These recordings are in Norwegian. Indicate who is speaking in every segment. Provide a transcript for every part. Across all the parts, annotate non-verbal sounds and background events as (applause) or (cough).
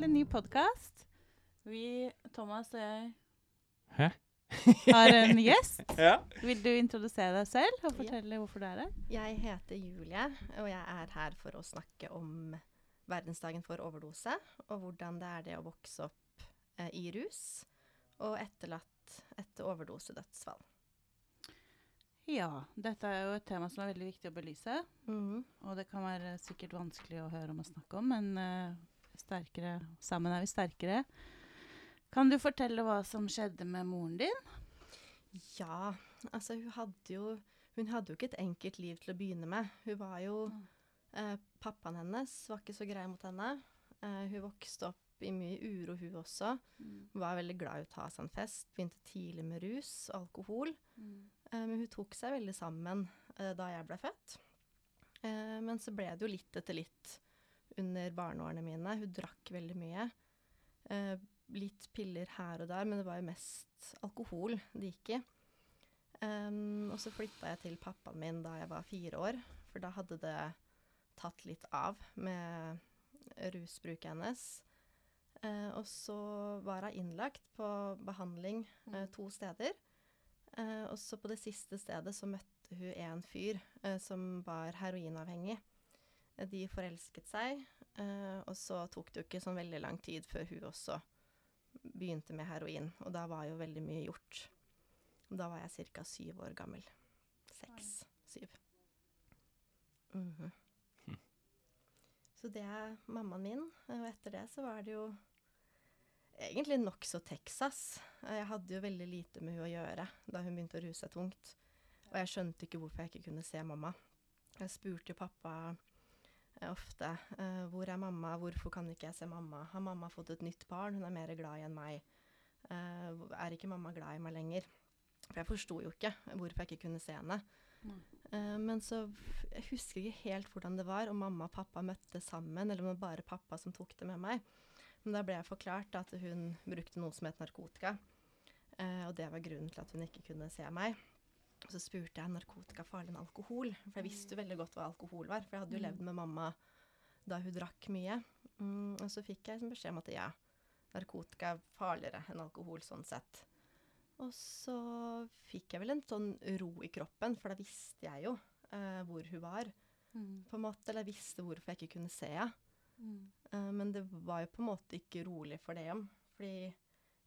Speaker 1: til en ny podkast. Vi, Thomas og jeg,
Speaker 2: Hæ?
Speaker 1: har en (laughs) gjest.
Speaker 2: Ja.
Speaker 1: Vil du introdusere deg selv og fortelle hvorfor du er her?
Speaker 3: Jeg heter Julie, og jeg er her for å snakke om verdensdagen for overdose, og hvordan det er det å vokse opp eh, i rus og etterlatt etter overdosedødsfall.
Speaker 1: Ja, dette er jo et tema som er veldig viktig å belyse.
Speaker 3: Mhm.
Speaker 1: Og det kan være sikkert vanskelig å høre om og snakke om, men eh, sterkere, sammen er vi sterkere. Kan du fortelle hva som skjedde med moren din?
Speaker 3: Ja, altså hun hadde jo Hun hadde jo ikke et enkelt liv til å begynne med. Hun var jo eh, Pappaen hennes var ikke så grei mot henne. Eh, hun vokste opp i mye uro, hun også. Hun var veldig glad i å ta seg en fest. Begynte tidlig med rus og alkohol. Eh, men hun tok seg veldig sammen eh, da jeg ble født. Eh, men så ble det jo litt etter litt under barneårene mine. Hun drakk veldig mye. Eh, litt piller her og der, men det var jo mest alkohol det gikk i. Um, og så flytta jeg til pappaen min da jeg var fire år, for da hadde det tatt litt av med rusbruket hennes. Eh, og så var hun innlagt på behandling eh, to steder. Eh, og så på det siste stedet så møtte hun en fyr eh, som var heroinavhengig. Eh, De forelsket seg, eh, og så tok det jo ikke sånn veldig lang tid før hun også begynte med heroin. Og da var jo veldig mye gjort. Da var jeg ca. syv år gammel. Seks. Syv. Mhm. Så det er mammaen min. Og etter det så var det jo egentlig nokså Texas. Jeg hadde jo veldig lite med hun å gjøre da hun begynte å ruse seg tungt. Og jeg skjønte ikke hvorfor jeg ikke kunne se mamma. Jeg spurte jo pappa eh, ofte Uh, hvor er mamma, hvorfor kan ikke jeg se mamma? Har mamma fått et nytt barn, hun er mer glad i enn meg. Uh, er ikke mamma glad i meg lenger? For jeg forsto jo ikke hvorfor jeg ikke kunne se henne. Eh, men så jeg husker ikke helt hvordan det var, om mamma og pappa møtte sammen, eller om det var bare pappa som tok det med meg. Men da ble jeg forklart at hun brukte noe som het narkotika. Og det var grunnen til at hun ikke kunne se meg. Og så spurte jeg narkotika farlig enn alkohol, for jeg visste jo veldig godt hva alkohol var. For jeg hadde jo
Speaker 1: Mm.
Speaker 3: levd med mamma da hun drakk mye. Mm, og så fikk jeg liksom beskjed om at ja, narkotika er farligere enn alkohol sånn sett. Og så fikk jeg vel en sånn ro i kroppen, for da visste jeg jo eh, hvor hun var. på en måte, Eller jeg visste hvorfor jeg ikke kunne se henne. Eh, men det var jo på en måte ikke rolig for det om. Fordi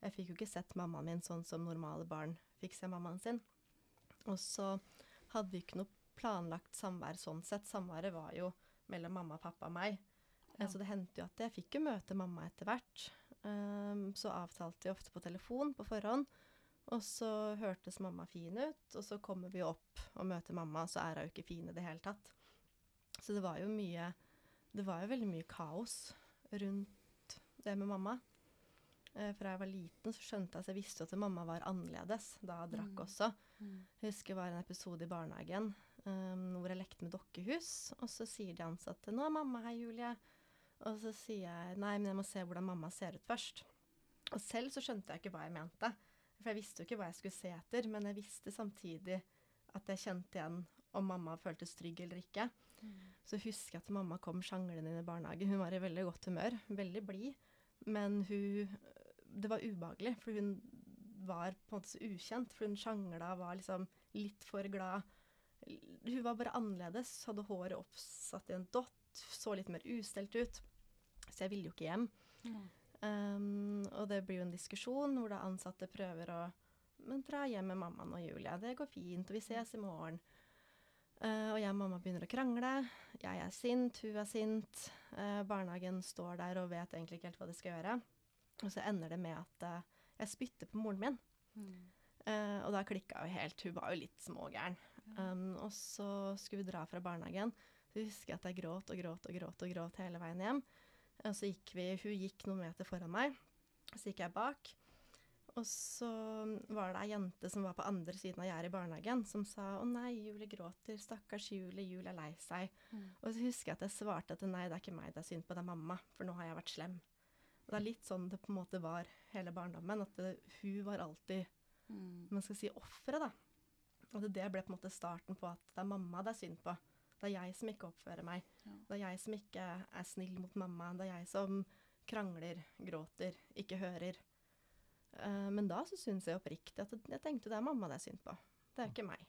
Speaker 3: jeg fikk jo ikke sett mammaen min sånn som normale barn fikk se mammaen sin. Og så hadde vi ikke noe planlagt samvær sånn sett. Samværet var jo mellom mamma, pappa og meg. Eh,
Speaker 1: Ja.
Speaker 3: Så det hendte jo at jeg fikk jo møte mamma etter hvert. Um, så avtalte vi ofte på telefon på forhånd. Og så hørtes mamma fin ut, og så kommer vi opp og møter mamma, så er hun ikke fin i det hele tatt. Så det var jo mye Det var jo veldig mye kaos rundt det med mamma. Eh, fra jeg var liten, så skjønte jeg at jeg visste at mamma var annerledes da jeg drakk
Speaker 1: Mm.
Speaker 3: også. Jeg husker det var en episode i barnehagen um, hvor jeg lekte med dokkehus, og så sier de ansatte 'Nå er mamma her, Julie'. Og så sier jeg 'Nei, men jeg må se hvordan mamma ser ut først'. Og selv så skjønte jeg ikke hva jeg mente. For jeg visste jo ikke hva jeg skulle se etter, men jeg visste samtidig at jeg kjente igjen om mamma føltes trygg eller ikke. Så husker jeg at mamma kom sjanglende inn i barnehagen. Hun var i veldig godt humør, veldig blid. Men hun Det var ubehagelig, for hun var på en måte så ukjent. For hun sjangla, var liksom litt for glad. Hun var bare annerledes. Hadde håret oppsatt i en dott. Så litt mer ustelt ut. Så jeg ville jo ikke hjem. Um, og det blir jo en diskusjon hvor da ansatte prøver å Men dra hjem med mammaen og Julia. Det går fint, og vi ses i morgen. Uh, og jeg og mamma begynner å krangle. Jeg er sint, hun er sint. Uh, barnehagen står der og vet egentlig ikke helt hva de skal gjøre. Og så ender det med at eh, jeg spytter på moren min. Eh, og da klikka jo helt. Hun var jo litt smågæren. Um, og så skulle vi dra fra barnehagen. Så husker jeg at jeg gråt og gråt og gråt og gråt hele veien hjem. Og så gikk vi, Hun gikk noen meter foran meg, så gikk jeg bak. Og så var det ei jente som var på andre siden av gjerdet i barnehagen, som sa 'Å nei, Julie gråter. Stakkars Julie. Julie er lei seg'. Og så husker jeg at jeg svarte at nei, det er ikke meg det er synd på, det er mamma. For nå har jeg vært slem. Og det er litt sånn det på en måte var hele barndommen. At det, hun var alltid man skal si offeret, da. Og det, det ble på en måte starten på at det er mamma det er synd på. Det er jeg som ikke oppfører meg.
Speaker 1: Ja.
Speaker 3: Det er jeg som ikke er snill mot mamma. Det er jeg som krangler, gråter, ikke hører. Uh, men da så syns jeg oppriktig at jeg tenkte det er mamma det er synd på. Det er ikke meg.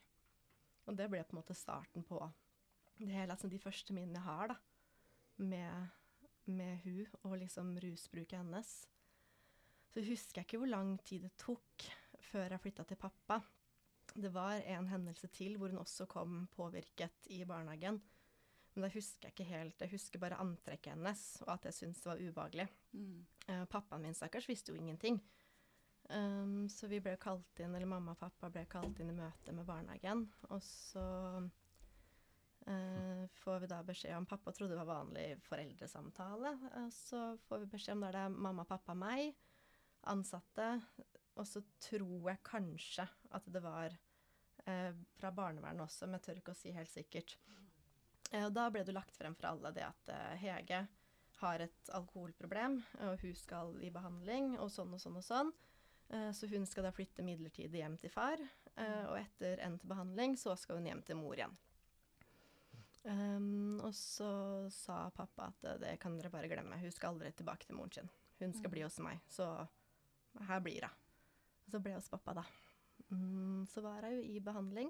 Speaker 3: Og det ble på en måte starten på det hele, altså de første minnene jeg har da, med, med hun og liksom rusbruket hennes. Så husker jeg ikke hvor lang tid det tok før jeg flytta til pappa. Det var en hendelse til hvor hun også kom påvirket i barnehagen. Men da husker jeg ikke helt. Jeg husker bare antrekket hennes, og at jeg syntes det var ubehagelig.
Speaker 1: Mm.
Speaker 3: Uh, pappaen min stakkars visste jo ingenting. Um, så vi ble kalt inn, eller mamma og pappa ble kalt inn i møte med barnehagen. Og så uh, får vi da beskjed om Pappa trodde det var vanlig foreldresamtale. Uh, så får vi beskjed om da det er mamma, pappa, meg, ansatte. Og så tror jeg kanskje at det var fra barnevernet også, men jeg tør ikke å si helt sikkert. og da ble det lagt frem for alle det at Hege har et alkoholproblem, og hun skal i behandling, og sånn og sånn og sånn. Uh, så hun skal da flytte midlertidig hjem til far, uh, og etter endt behandling så skal hun hjem til mor igjen. Um, og så sa pappa at uh, det kan dere bare glemme, hun skal aldri tilbake til moren sin. Hun skal mm. bli hos meg, så her blir hun. Og så ble hos pappa, da. Mm, så var hun jo i behandling.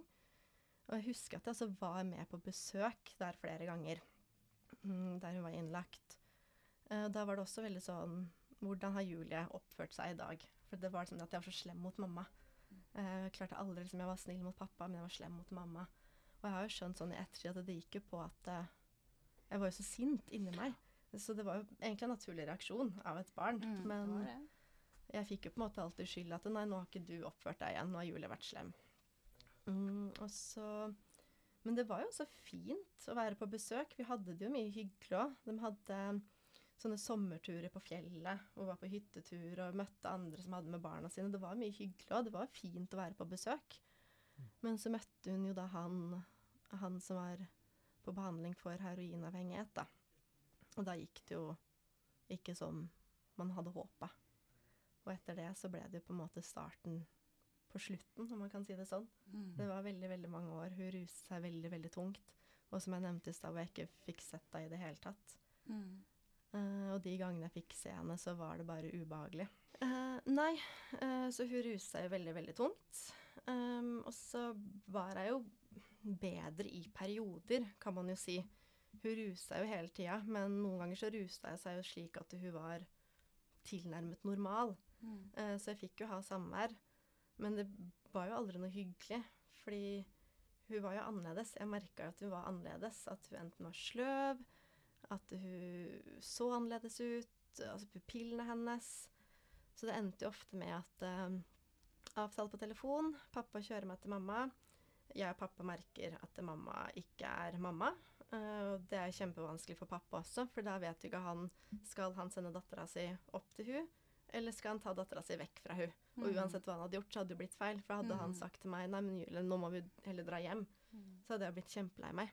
Speaker 3: Og jeg husker at jeg altså var med på besøk der flere ganger, mm, der hun var innlagt. da var det også veldig sånn Hvordan har Julie oppført seg i dag? For det var sånn at jeg var så slem mot mamma. Jeg klarte aldri liksom, Jeg var snill mot pappa, men jeg var slem mot mamma. Og jeg har jo skjønt sånn i ettertid at det gikk jo på at uh, jeg var jo så sint inni meg. Så det var jo egentlig en naturlig reaksjon av et barn.
Speaker 1: Mm,
Speaker 3: men jeg fikk jo på en måte alltid skyld at nei, nå har ikke du oppført deg igjen, nå har Julie vært slem. Mm, og så Men det var jo så fint å være på besøk. Vi hadde det jo mye hyggelig òg. De hadde sånne sommerturer på fjellet og var på hyttetur og møtte andre som hadde med barna sine. Det var mye hyggelig, òg. det var fint å være på besøk. Men så møtte hun jo da han, han som var på behandling for heroinavhengighet, da. Og da gikk det jo ikke som man hadde håpa. Og etter det så ble det jo på en måte starten på slutten, om man kan si det sånn.
Speaker 1: Mm.
Speaker 3: Det var veldig, veldig mange år. Hun ruset seg veldig, veldig tungt. Og som jeg nevnte i stad, hvor jeg ikke fikk sett henne i det hele tatt.
Speaker 1: Mm.
Speaker 3: Uh, og de gangene jeg fikk se henne, så var det bare ubehagelig. Uh, nei, uh, så hun ruset seg veldig, veldig tungt. Um, og så var jeg jo bedre i perioder, kan man jo si. Hun rusa jo hele tida, men noen ganger så rusa jeg seg jo slik at hun var tilnærmet normal.
Speaker 1: Mm.
Speaker 3: så jeg fikk jo ha samvær. Men det var jo aldri noe hyggelig, fordi hun var jo annerledes. Jeg merka jo at hun var annerledes. At hun enten var sløv, at hun så annerledes ut, altså pupillene hennes. Så det endte jo ofte med at uh, avtale på telefon, pappa kjører meg til mamma. Jeg og pappa merker at mamma ikke er mamma. Uh, og det er kjempevanskelig for pappa også, for da vet jo ikke han Skal han sende dattera si opp til hun, eller skal han ta dattera si vekk fra hun? Og
Speaker 1: Mm.
Speaker 3: uansett hva han hadde gjort, så hadde det blitt feil. For hadde
Speaker 1: Mm.
Speaker 3: han sagt til meg nei, men Julie, nå må vi heller dra hjem,
Speaker 1: Mm.
Speaker 3: så hadde jeg blitt kjempelei meg.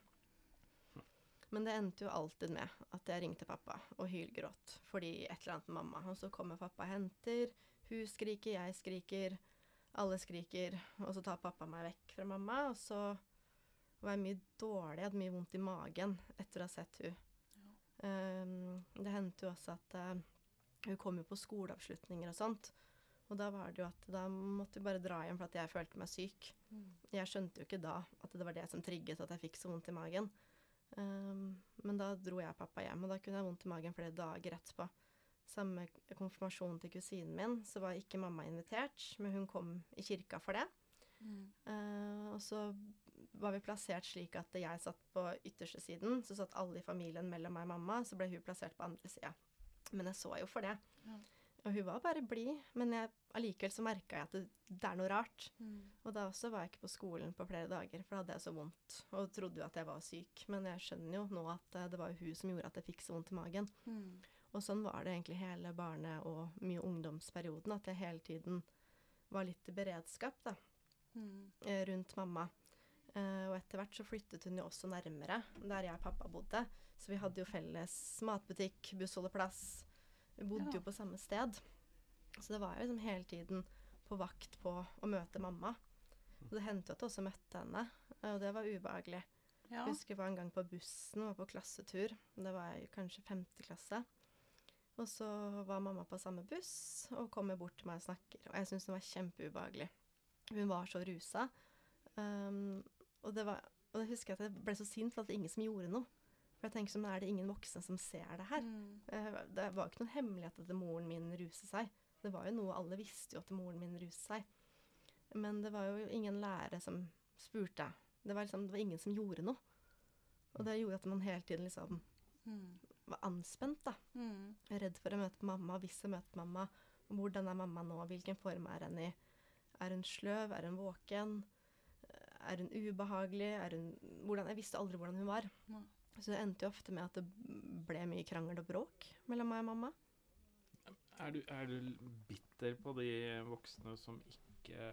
Speaker 3: Men det endte jo alltid med at jeg ringte pappa og hylgråt fordi et eller annet med mamma. Og så kommer pappa og henter. Hun skriker, jeg skriker, alle skriker. Og så tar pappa meg vekk fra mamma, og så var jeg mye dårlig, jeg hadde mye vondt i magen etter å ha sett hun. Um, det hendte jo også at uh, hun kom jo på skoleavslutninger og sånt. Og da var det jo at da måtte vi bare dra hjem for at jeg følte meg syk.
Speaker 1: Mm.
Speaker 3: Jeg skjønte jo ikke da at det var det som trigget at jeg fikk så vondt i magen. Um, men da dro jeg pappa hjem, og da kunne jeg vondt i magen flere dager etterpå. Samme konfirmasjon til kusinen min, så var ikke mamma invitert, men hun kom i kirka for det.
Speaker 1: Mm.
Speaker 3: Uh, og så var vi plassert slik at jeg satt på ytterste siden, så satt alle i familien mellom meg og mamma, så ble hun plassert på andre sida. Men jeg så jo for det.
Speaker 1: Ja.
Speaker 3: Og hun var bare blid, men jeg, allikevel så merka jeg at det, det er noe rart.
Speaker 1: Mm.
Speaker 3: Og da også var jeg ikke på skolen på flere dager, for da hadde jeg så vondt. Og trodde jo at jeg var syk. Men jeg skjønner jo nå at eh, det var hun som gjorde at jeg fikk så vondt i magen.
Speaker 1: Mm.
Speaker 3: Og sånn var det egentlig hele barne- og mye ungdomsperioden, at jeg hele tiden var litt i beredskap da,
Speaker 1: Mm.
Speaker 3: eh, rundt mamma. Uh, og etter hvert så flyttet hun jo også nærmere der jeg og pappa bodde. Så vi hadde jo felles matbutikk, bussholdeplass. Vi bodde
Speaker 1: Ja.
Speaker 3: jo på samme sted. Så det var jo liksom hele tiden på vakt på å møte mamma. Og det hendte jo at jeg også møtte henne, og det var ubehagelig.
Speaker 1: Ja.
Speaker 3: Jeg husker jeg var en gang på bussen, var på klassetur. Det var jeg kanskje femte klasse. Og så var mamma på samme buss og kommer bort til meg og snakker. Og jeg syns det var kjempeubehagelig. Hun var så rusa. Um, og, det var, og jeg husker at jeg ble så sint for at det ingen som gjorde noe. For jeg tenker sånn, er det ingen voksne som ser det her?
Speaker 1: Mm.
Speaker 3: Eh, Det var ikke noen hemmelighet at moren min ruset seg. Det var jo noe alle visste jo at moren min ruset seg. Men det var jo ingen lærere som spurte. Det var, liksom, det var ingen som gjorde noe. Og det gjorde at man hele tiden liksom
Speaker 1: Mm.
Speaker 3: Var anspent, da.
Speaker 1: Mm.
Speaker 3: Redd for å møte mamma. Hvis jeg møter mamma, hvordan er mamma nå? Hvilken form er hun i? Er hun sløv? Er hun våken? Er hun ubehagelig? Er hun hvordan, Jeg visste aldri hvordan hun var.
Speaker 1: Mm.
Speaker 3: Så det endte jo ofte med at det ble mye krangel og bråk mellom meg og mamma.
Speaker 2: Er du, er du bitter på de voksne som ikke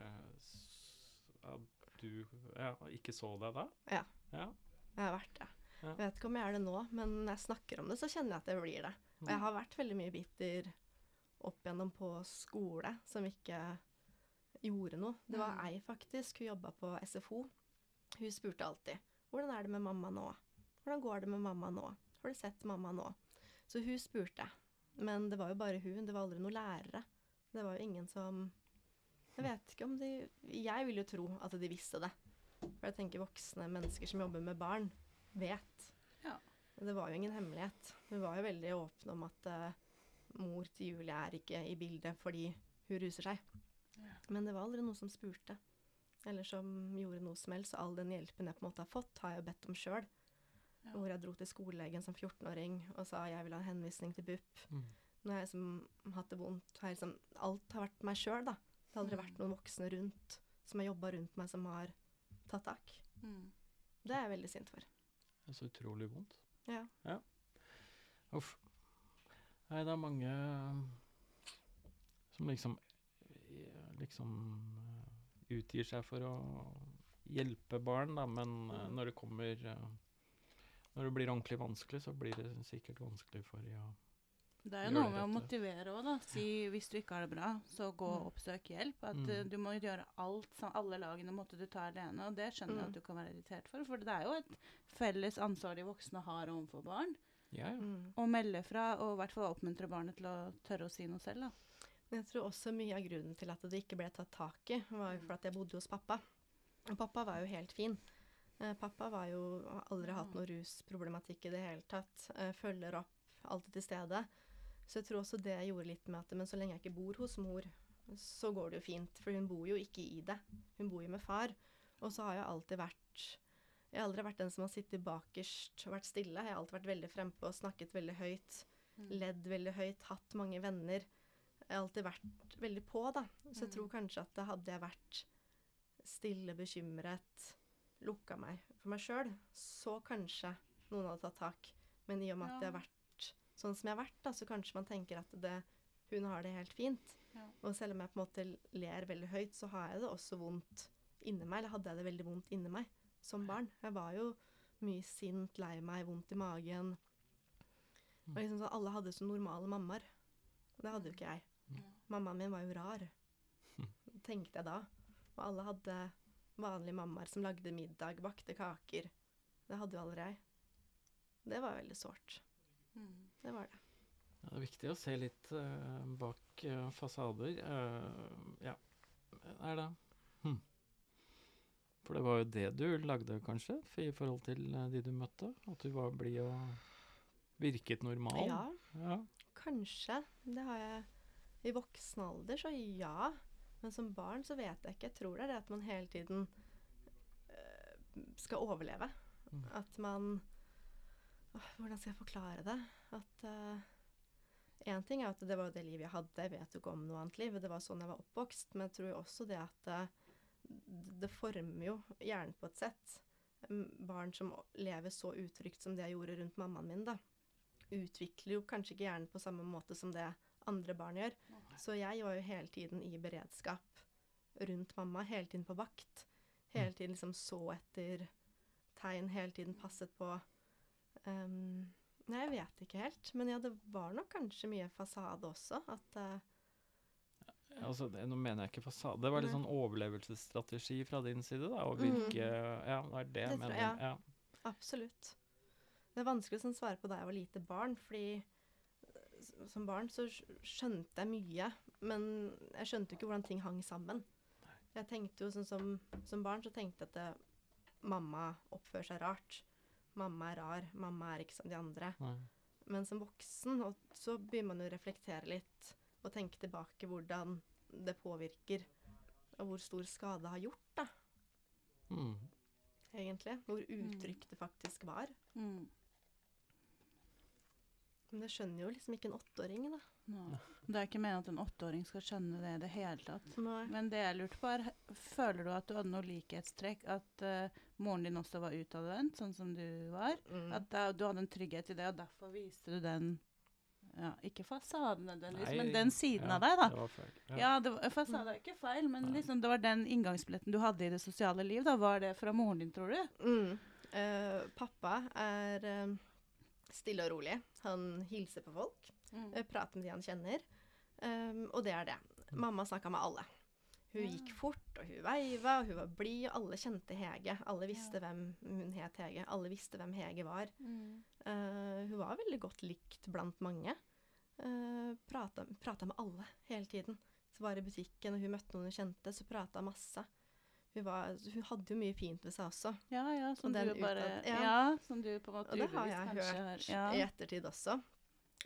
Speaker 2: at du ja, ikke så deg da?
Speaker 3: Ja.
Speaker 2: ja.
Speaker 3: Jeg har vært det.
Speaker 2: Ja.
Speaker 3: Jeg vet ikke om jeg er det nå, men når jeg snakker om det, så kjenner jeg at jeg blir det. Og jeg har vært veldig mye bitter opp gjennom på skole, som ikke gjorde noe. Det var
Speaker 1: Mm.
Speaker 3: ei, faktisk. Hun jobba på SFO. Hun spurte alltid 'Hvordan er det med mamma nå?' 'Hvordan går det med mamma nå?' 'Har du sett mamma nå?' Så hun spurte. Men det var jo bare hun. Det var aldri noen lærere. Det var jo ingen som Jeg vet ikke om de Jeg vil jo tro at de visste det. For jeg tenker voksne mennesker som jobber med barn, vet.
Speaker 1: Ja.
Speaker 3: Det var jo ingen hemmelighet. Hun var jo veldig åpen om at uh, mor til Julie er ikke i bildet fordi hun ruser seg.
Speaker 1: Ja.
Speaker 3: Men det var aldri noen som spurte. Eller som gjorde noe som helst. All den hjelpen jeg på en måte har fått, har jeg jo bedt om sjøl.
Speaker 1: Ja.
Speaker 3: Hvor jeg dro til skolelegen som 14-åring og sa jeg vil ha en henvisning til BUP.
Speaker 2: Mm.
Speaker 3: Når jeg liksom hatt det vondt, har jeg liksom Alt har vært meg sjøl, da. Det har aldri
Speaker 1: Mm.
Speaker 3: vært noen voksne rundt som har jobba rundt meg, som har tatt tak.
Speaker 1: Mm.
Speaker 3: Det er jeg veldig sint for.
Speaker 2: Det er så utrolig vondt.
Speaker 3: Ja.
Speaker 2: Uff. Nei, det er mange som liksom liksom eh, utgir seg for å hjelpe barn, da, men eh,
Speaker 3: Mm.
Speaker 2: når det kommer eh, Når det blir ordentlig vanskelig, så blir det sikkert vanskelig for ja.
Speaker 1: Det er jo noe med å motivere òg, da. Si hvis du ikke har det bra, så gå og
Speaker 3: Mm.
Speaker 1: oppsøk hjelp. At
Speaker 2: Mm.
Speaker 1: eh, du må gjøre alt Alle lagene måtte du ta alene, og det skjønner jeg
Speaker 3: Mm.
Speaker 1: at du kan være irritert for. For det er jo et felles ansvar de voksne har overfor barn.
Speaker 2: Ja, ja.
Speaker 3: Mm.
Speaker 1: Å melde fra, og i hvert fall oppmuntre barnet til å tørre å si noe selv, da.
Speaker 3: Men jeg tror også mye av grunnen til at det ikke ble tatt tak i, var jo for at jeg bodde hos pappa. Og pappa var jo helt fin. Eh, pappa var jo har aldri hatt noe rusproblematikk i det hele tatt. Eh, følger opp, alltid til stede. Så jeg tror også det gjorde litt med at Men så lenge jeg ikke bor hos mor, så går det jo fint. For hun bor jo ikke i det. Hun bor jo med far. Og så har jeg alltid vært Jeg har aldri vært den som har sittet bakerst og vært stille. Jeg har alltid vært veldig frempå og snakket veldig høyt. Ledd veldig høyt, hatt mange venner. Jeg har alltid vært veldig på, da. Så jeg
Speaker 1: Mm.
Speaker 3: tror kanskje at det hadde jeg vært stille, bekymret, lukka meg for meg sjøl, så kanskje noen hadde tatt tak. Men i og med at jeg har vært sånn som jeg har vært, da, så kanskje man tenker at det, hun har det helt fint.
Speaker 1: Ja.
Speaker 3: Og selv om jeg på en måte ler veldig høyt, så har jeg det også vondt inni meg. Eller hadde jeg det veldig vondt inni meg som barn. Jeg var jo mye sint, lei meg, vondt i magen. Og liksom så Alle hadde så normale mammaer. Og det hadde jo ikke jeg.
Speaker 1: Ja.
Speaker 3: Mammaen min var jo rar, (laughs) tenkte jeg da. Og alle hadde vanlige mammaer som lagde middag, bakte kaker. Det hadde jo aldri jeg. Det var veldig sårt.
Speaker 1: Mm.
Speaker 3: Det var det.
Speaker 2: Det er viktig å se litt uh, bak uh, fasader. Uh, ja, er det. Hm. For det var jo det du lagde, kanskje, for, i forhold til de du møtte? At du var blid og virket normal?
Speaker 3: Ja,
Speaker 2: ja.
Speaker 3: kanskje. Det har jeg I voksen alder, så ja. Men som barn så vet jeg ikke. Jeg tror det er det at man hele tiden skal overleve.
Speaker 2: Mm.
Speaker 3: At man åh, Hvordan skal jeg forklare det? At Én ting er at det var det livet jeg hadde. Jeg vet jo ikke om noe annet liv. Det var sånn jeg var oppvokst. Men jeg tror jo også det at uh, det former jo hjernen på et sett. Mm, Barn som lever så utrygt som det jeg gjorde rundt mammaen min, da, utvikler jo kanskje ikke hjernen på samme måte som det andre barn gjør. Så jeg var jo hele tiden i beredskap rundt mamma, hele tiden på vakt. Hele tiden liksom så etter tegn, hele tiden passet på. Um, nei, jeg vet ikke helt. Men ja, det var nok kanskje mye fasade også. At Ja,
Speaker 2: Altså, det, nå mener jeg ikke fasade. Det var litt sånn overlevelsesstrategi fra din side, da. Å
Speaker 3: virke
Speaker 2: virke Ja, det er det jeg
Speaker 3: Det
Speaker 2: mener.
Speaker 3: jeg,
Speaker 2: Ja.
Speaker 3: Absolutt. Det er vanskelig å sånn svare på da jeg var lite barn, fordi som barn så skjønte jeg mye, men jeg skjønte jo ikke hvordan ting hang sammen. Jeg tenkte jo sånn som, som barn så tenkte jeg at det, mamma oppfører seg rart. Mamma er rar, mamma er ikke som de andre.
Speaker 2: Nei.
Speaker 3: Men som voksen og så begynner man å reflektere litt og tenke tilbake hvordan det påvirker, og hvor stor skade det har gjort, da,
Speaker 2: Mm.
Speaker 3: egentlig. Hvor utrygt det faktisk var.
Speaker 1: Mm.
Speaker 3: Men det skjønner jo liksom ikke en åtteåring, da.
Speaker 1: Nå. Det er ikke meningen at en åtteåring skal skjønne det i det hele tatt.
Speaker 3: Nei.
Speaker 1: Men det jeg lurte på, er føler du at du hadde noe likhetstrekk? At uh, moren din også var utadvendt, sånn som du var?
Speaker 3: Mm.
Speaker 1: At da, du hadde en trygghet i det, og derfor viste du den ja, Ikke fasaden nødvendigvis, men den siden
Speaker 2: ja,
Speaker 1: av deg, da.
Speaker 2: Det var feil.
Speaker 1: Ja, det var, fasade er ikke feil, men liksom, det var den inngangsbilletten du hadde i det sosiale liv. da. Var det fra moren din, tror du?
Speaker 3: Mm. Uh, pappa er uh, stille og rolig. Han hilser på folk, Mm. prater med de han kjenner. Um, og det er det. Mamma snakka med alle. Hun gikk fort, og hun veiva, og hun var blid, og alle kjente Hege. Alle visste
Speaker 1: Ja.
Speaker 3: hvem hun het Hege. Alle visste hvem Hege var.
Speaker 1: Mm.
Speaker 3: Uh, hun var veldig godt likt blant mange. Uh, prata, prata med alle hele tiden. Så var i butikken, og hun møtte noen hun kjente, så prata masse. Hun, var, hun hadde jo mye fint ved seg også.
Speaker 1: Ja, ja, som
Speaker 3: Og
Speaker 1: du bare
Speaker 3: utad-
Speaker 1: ja.
Speaker 3: ja.
Speaker 1: som du på en måte
Speaker 3: Og det har
Speaker 1: ubevisst
Speaker 3: jeg
Speaker 1: kanskje
Speaker 3: hørt
Speaker 1: ja.
Speaker 3: i ettertid også.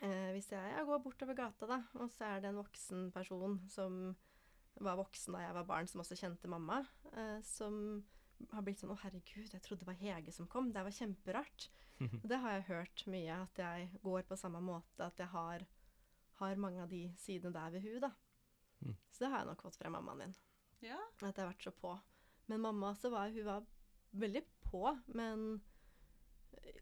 Speaker 3: Eh, hvis jeg, jeg går bortover gata, da, og så er det en voksen person som var voksen da jeg var barn, som også kjente mamma, eh, som har blitt sånn 'Å, herregud, jeg trodde det var Hege som kom'. Det var kjemperart. (laughs) Og det har jeg hørt mye, at jeg går på samme måte, at jeg har, har mange av de sidene der ved hun da.
Speaker 2: Mm.
Speaker 3: Så det har jeg nok fått fra mammaen min.
Speaker 1: Ja.
Speaker 3: At jeg har vært så på. Men mamma også var, hun var veldig på, men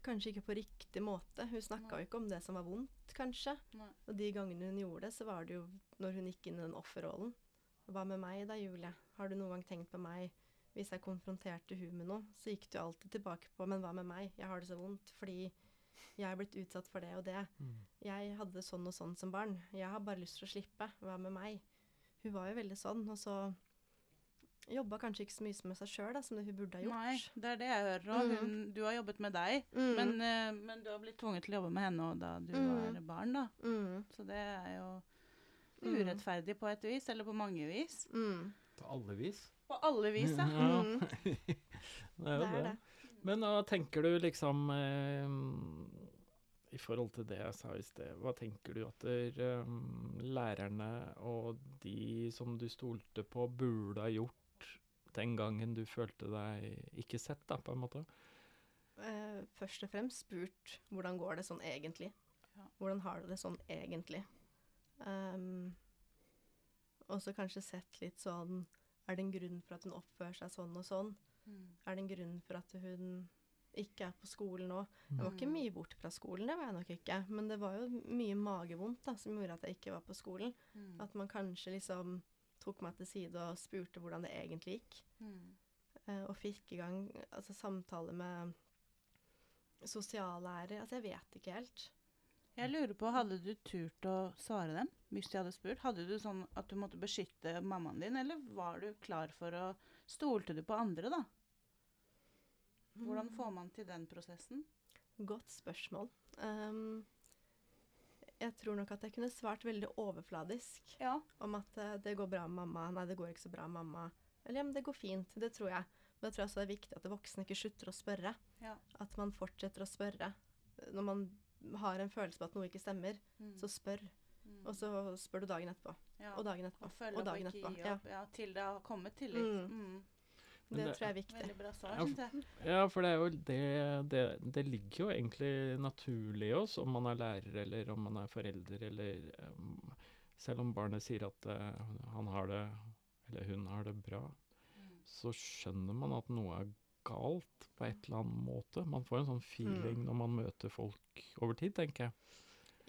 Speaker 3: kanskje ikke på riktig måte. Hun snakka jo ikke om det som var vondt, kanskje.
Speaker 1: Nei.
Speaker 3: Og de gangene hun gjorde det, så var det jo når hun gikk inn i den offerrollen. Hva med meg da, Julie? Har du noen gang tenkt på meg? Hvis jeg konfronterte hun med noe, så gikk du alltid tilbake på 'men hva med meg'? Jeg har det så vondt fordi jeg er blitt utsatt for det og det.
Speaker 2: Mm.
Speaker 3: Jeg hadde det sånn og sånn som barn. Jeg har bare lyst til å slippe. Hva med meg? Hun var jo veldig sånn, og så jobba kanskje ikke så mye med seg sjøl som det hun burde ha gjort.
Speaker 1: Nei, det er det jeg hører òg.
Speaker 3: Mm.
Speaker 1: Du har jobbet med deg,
Speaker 3: Mm.
Speaker 1: men, eh, men du har blitt tvunget til å jobbe med henne da du
Speaker 3: mm.
Speaker 1: var barn, da.
Speaker 3: mm.
Speaker 1: Så det er jo. Urettferdig på et vis, eller på mange vis.
Speaker 3: Mm.
Speaker 2: På alle vis.
Speaker 1: På alle vis, ja.
Speaker 2: Ja.
Speaker 3: Mm. (laughs)
Speaker 2: det er jo
Speaker 3: Det er
Speaker 2: det.
Speaker 3: det.
Speaker 2: Men hva tenker du liksom eh, I forhold til det jeg sa i sted, hva tenker du at der, eh, lærerne og de som du stolte på, burde ha gjort den gangen du følte deg ikke sett, da, på en måte?
Speaker 3: Eh, først og fremst spurt hvordan går det sånn egentlig.
Speaker 1: Ja.
Speaker 3: Hvordan har du det sånn egentlig? Um, og så kanskje sett litt sånn Er det en grunn for at hun oppfører seg sånn og sånn?
Speaker 1: Mm.
Speaker 3: Er det en grunn for at hun ikke er på skolen nå? Jeg var ikke
Speaker 1: Mm.
Speaker 3: mye borte fra skolen, det var jeg nok ikke. Men det var jo mye magevondt da, som gjorde at jeg ikke var på skolen.
Speaker 1: Mm.
Speaker 3: At man kanskje liksom tok meg til side og spurte hvordan det egentlig gikk.
Speaker 1: Mm.
Speaker 3: Eh, og fikk i gang altså, samtale med sosiallærer. Altså, jeg vet ikke helt.
Speaker 1: Jeg lurer på, Hadde du turt å svare dem hvis de hadde spurt? Hadde du sånn at du måtte beskytte mammaen din, eller var du klar for å Stolte du på andre, da? Hvordan får man til den prosessen?
Speaker 3: Godt spørsmål. Um, jeg tror nok at jeg kunne svart veldig overfladisk
Speaker 1: Ja.
Speaker 3: om at eh, det går bra med mamma. Nei, det går ikke så bra med mamma. Eller ja, men det går fint. Det tror jeg. Men jeg tror også det er viktig at voksne ikke slutter å spørre.
Speaker 1: Ja.
Speaker 3: At man fortsetter å spørre. Når man har en følelse på at noe ikke stemmer,
Speaker 1: Mm.
Speaker 3: så spør.
Speaker 1: Mm.
Speaker 3: Og så spør du dagen etterpå.
Speaker 1: ja.
Speaker 3: Og dagen etterpå.
Speaker 1: Og følger
Speaker 3: Og
Speaker 1: opp og
Speaker 3: dagen
Speaker 1: ikke
Speaker 3: etterpå.
Speaker 1: gi
Speaker 3: Ja.
Speaker 1: opp. Ja, til det har kommet tillit.
Speaker 3: Mm.
Speaker 1: Mm.
Speaker 3: Det
Speaker 2: det-
Speaker 3: tror jeg er viktig.
Speaker 1: Veldig bra svar,
Speaker 2: Ja. Ja, for det er jo det, det Det ligger jo egentlig naturlig i oss, om man er lærer eller om man er forelder eller um, Selv om barnet sier at uh, han har det, eller hun har det bra,
Speaker 1: Mm.
Speaker 2: så skjønner man at noe er galt på et eller annet måte. Man får en sånn feeling
Speaker 3: Mm.
Speaker 2: når man møter folk over tid, tenker jeg.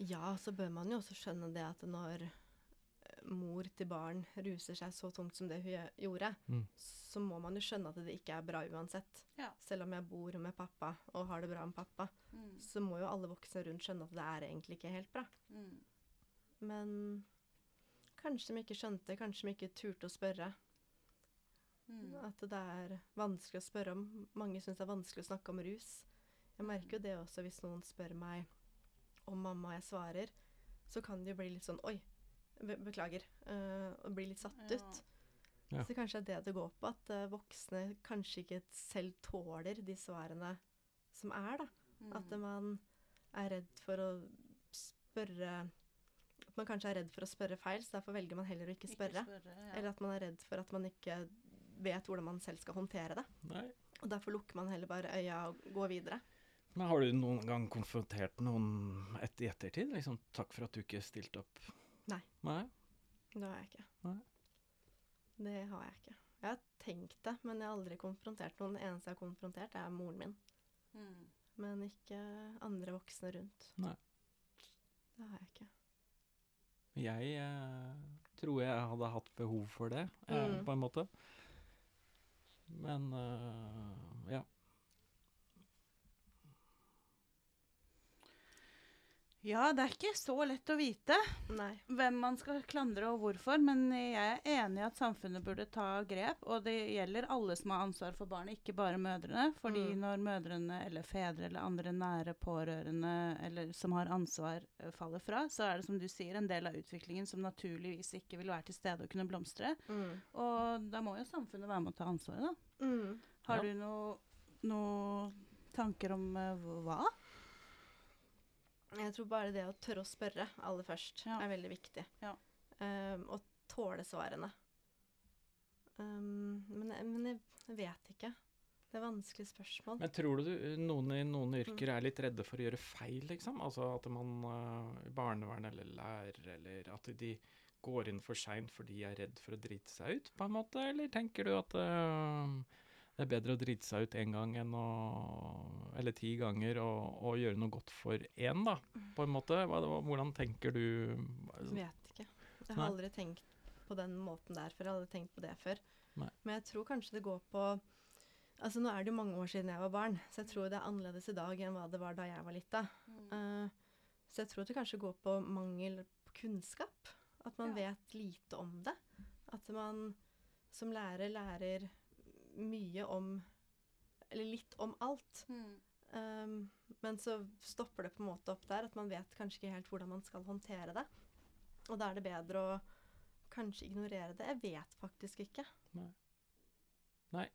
Speaker 3: Ja, så bør man jo også skjønne det at når eh, mor til barn ruser seg så tungt som det hun gjorde,
Speaker 2: Mm.
Speaker 3: så må man jo skjønne at det ikke er bra uansett.
Speaker 1: Ja.
Speaker 3: Selv om jeg bor med pappa og har det bra med pappa,
Speaker 1: Mm.
Speaker 3: så må jo alle voksne rundt skjønne at det er egentlig ikke helt bra.
Speaker 1: Mm.
Speaker 3: Men kanskje de ikke skjønte, kanskje de ikke turte å spørre.
Speaker 1: Mm.
Speaker 3: At det er vanskelig å spørre om. Mange syns det er vanskelig å snakke om rus. Jeg merker jo det også hvis noen spør meg om mamma og jeg svarer. så kan det jo bli litt sånn Oi, be beklager. Uh, og bli litt satt
Speaker 1: Ja.
Speaker 3: ut.
Speaker 2: Ja.
Speaker 3: Så kanskje det er det det går på, at uh, voksne kanskje ikke selv tåler de svarene som er, da. At
Speaker 1: Mm.
Speaker 3: man er redd for å spørre At man kanskje er redd for å spørre feil, så derfor velger man heller å ikke spørre.
Speaker 1: ja.
Speaker 3: Eller at man er redd for at man ikke vet hvordan man selv skal håndtere det.
Speaker 2: Nei.
Speaker 3: Og derfor lukker man heller bare øya og går videre.
Speaker 2: Men har du noen gang konfrontert noen et i ettertid? Liksom, 'Takk for at du ikke stilte opp'?
Speaker 3: Nei.
Speaker 2: Nei?
Speaker 3: Det har jeg ikke.
Speaker 2: Nei.
Speaker 3: Det har jeg ikke. Jeg har tenkt det, men jeg har aldri konfrontert noen. Det eneste jeg har konfrontert, er moren min.
Speaker 1: Mm.
Speaker 3: Men ikke andre voksne rundt.
Speaker 2: Nei.
Speaker 3: Det har jeg ikke.
Speaker 2: Jeg eh, tror jeg hadde hatt behov for det, eh,
Speaker 3: Mm.
Speaker 2: på en måte. Men eh, ja.
Speaker 1: Det er ikke så lett å vite
Speaker 3: Nei.
Speaker 1: hvem man skal klandre og hvorfor, men jeg er enig i at samfunnet burde ta grep. Og det gjelder alle som har ansvar for barnet, ikke bare mødrene. Fordi
Speaker 3: Mm.
Speaker 1: når mødrene eller fedre eller andre nære pårørende eller som har ansvar, eh, faller fra, så er det som du sier, en del av utviklingen som naturligvis ikke vil være til stede og kunne blomstre.
Speaker 3: Mm.
Speaker 1: Og da må jo samfunnet være med å ta ansvaret, da.
Speaker 3: Mm.
Speaker 1: Har
Speaker 2: Ja.
Speaker 1: du noen noe tanker om uh, hva?
Speaker 3: Jeg tror bare det å tørre å spørre aller først
Speaker 1: Ja.
Speaker 3: er veldig viktig.
Speaker 1: Ja.
Speaker 3: Um, og tåle svarene. Um, men, jeg- men jeg vet ikke. Det er vanskelige spørsmål.
Speaker 2: Men tror du du- noen i noen yrker er litt redde for å gjøre feil, liksom? Altså at man uh, barnevern eller lærer, eller at de går inn for seint fordi de er redd for å drite seg ut, på en måte? Eller tenker du at uh, det er bedre å drite seg ut én gang enn å Eller ti ganger og, og gjøre noe godt for én, da, på en måte? Hvordan tenker du Jeg
Speaker 3: Vet ikke. Jeg har aldri tenkt på den måten der før. Jeg har aldri tenkt på det før.
Speaker 2: Nei.
Speaker 3: Men jeg tror kanskje det går på Altså Nå er det jo mange år siden jeg var barn, så jeg tror det er annerledes i dag enn hva det var da jeg var lita. Eh, så jeg tror det kanskje går på mangel på kunnskap. At man
Speaker 1: Ja.
Speaker 3: vet lite om det. At man som lærer lærer mye om Eller litt om alt.
Speaker 1: Mm.
Speaker 3: Um, men så stopper det på en måte opp der, at man vet kanskje ikke helt hvordan man skal håndtere det. Og da er det bedre å kanskje ignorere det. Jeg vet faktisk ikke. Nei.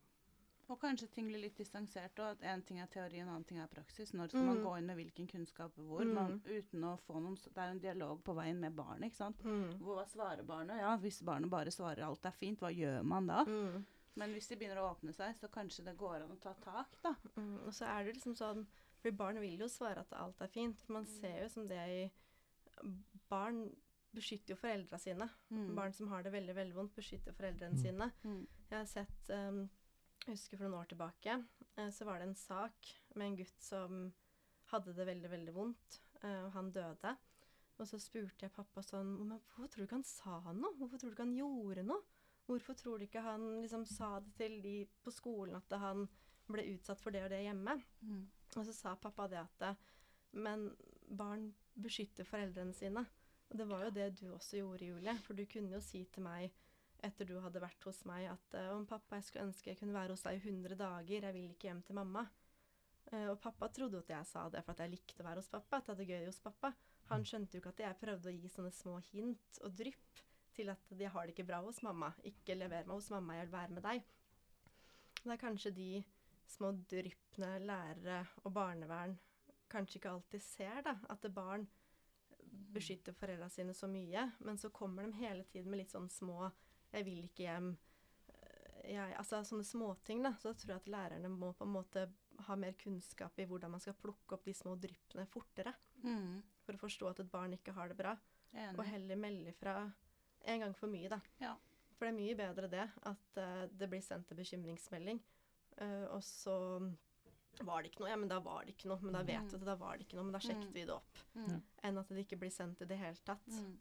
Speaker 1: Og kanskje ting blir litt distansert, og at én ting er teori, en annen ting er praksis. Når skal man
Speaker 3: Mm.
Speaker 1: gå inn med hvilken kunnskap hvor?
Speaker 3: Mm.
Speaker 1: Man, uten å få noen Det er jo en dialog på veien med barnet, ikke sant.
Speaker 3: Mm.
Speaker 1: Hvor, hva svarer barnet? Ja, hvis barnet bare svarer alt er fint, hva gjør man da?
Speaker 3: Mm.
Speaker 1: Men hvis de begynner å åpne seg, så kanskje det går an å ta tak, da.
Speaker 3: Mm. Og så er det liksom sånn For barn vil jo svare at alt er fint. For man ser jo som det i Barn beskytter jo foreldra sine.
Speaker 1: Mm.
Speaker 3: Barn som har det veldig veldig vondt, beskytter foreldrene
Speaker 2: Mm.
Speaker 3: sine.
Speaker 1: Mm.
Speaker 3: Jeg har sett um, Jeg husker for noen år tilbake, eh, så var det en sak med en gutt som hadde det veldig, veldig vondt, eh, og han døde. Og så spurte jeg pappa sånn Men hvorfor tror du ikke han sa noe? Hvorfor tror du ikke han gjorde noe? Hvorfor tror du ikke han liksom sa det til de på skolen at han ble utsatt for det og det hjemme?
Speaker 1: Mm.
Speaker 3: Og så sa pappa det at Men barn beskytter foreldrene sine. Og det var jo det du også gjorde, Julie. For du kunne jo si til meg etter du hadde vært hos meg at eh, om pappa, jeg skulle ønske jeg kunne være hos deg i 100 dager, jeg vil ikke hjem til mamma. Eh, og pappa trodde jo at jeg sa det for at jeg likte å være hos pappa, at jeg hadde gøy hos pappa. Han skjønte jo ikke at jeg prøvde å gi sånne små hint og drypp til at jeg har det ikke bra hos mamma. Ikke lever meg hos mamma, jeg vil være med deg. Det er kanskje de små dryppene lærere og barnevern kanskje ikke alltid ser, da. At barn beskytter foreldra sine så mye, men så kommer de hele tiden med litt sånn små 'jeg vil ikke hjem'. eh, Jeg, altså sånne småting, da. Så tror jeg at lærerne må på en måte ha mer kunnskap i hvordan man skal plukke opp de små dryppene fortere.
Speaker 1: Mm.
Speaker 3: For å forstå at et barn ikke har det bra. Og heller melde fra en gang for mye, da.
Speaker 1: Ja.
Speaker 3: For det er mye bedre det, at uh, det blir sendt en bekymringsmelding, uh, og så var det ikke noe. Ja, men da var det ikke noe. Men da vet
Speaker 1: Mm.
Speaker 3: vi det, da var det ikke noe. Men da sjekket
Speaker 1: Mm.
Speaker 3: vi det opp.
Speaker 1: Mm.
Speaker 3: Enn at det ikke blir sendt i det hele tatt.
Speaker 1: Mm.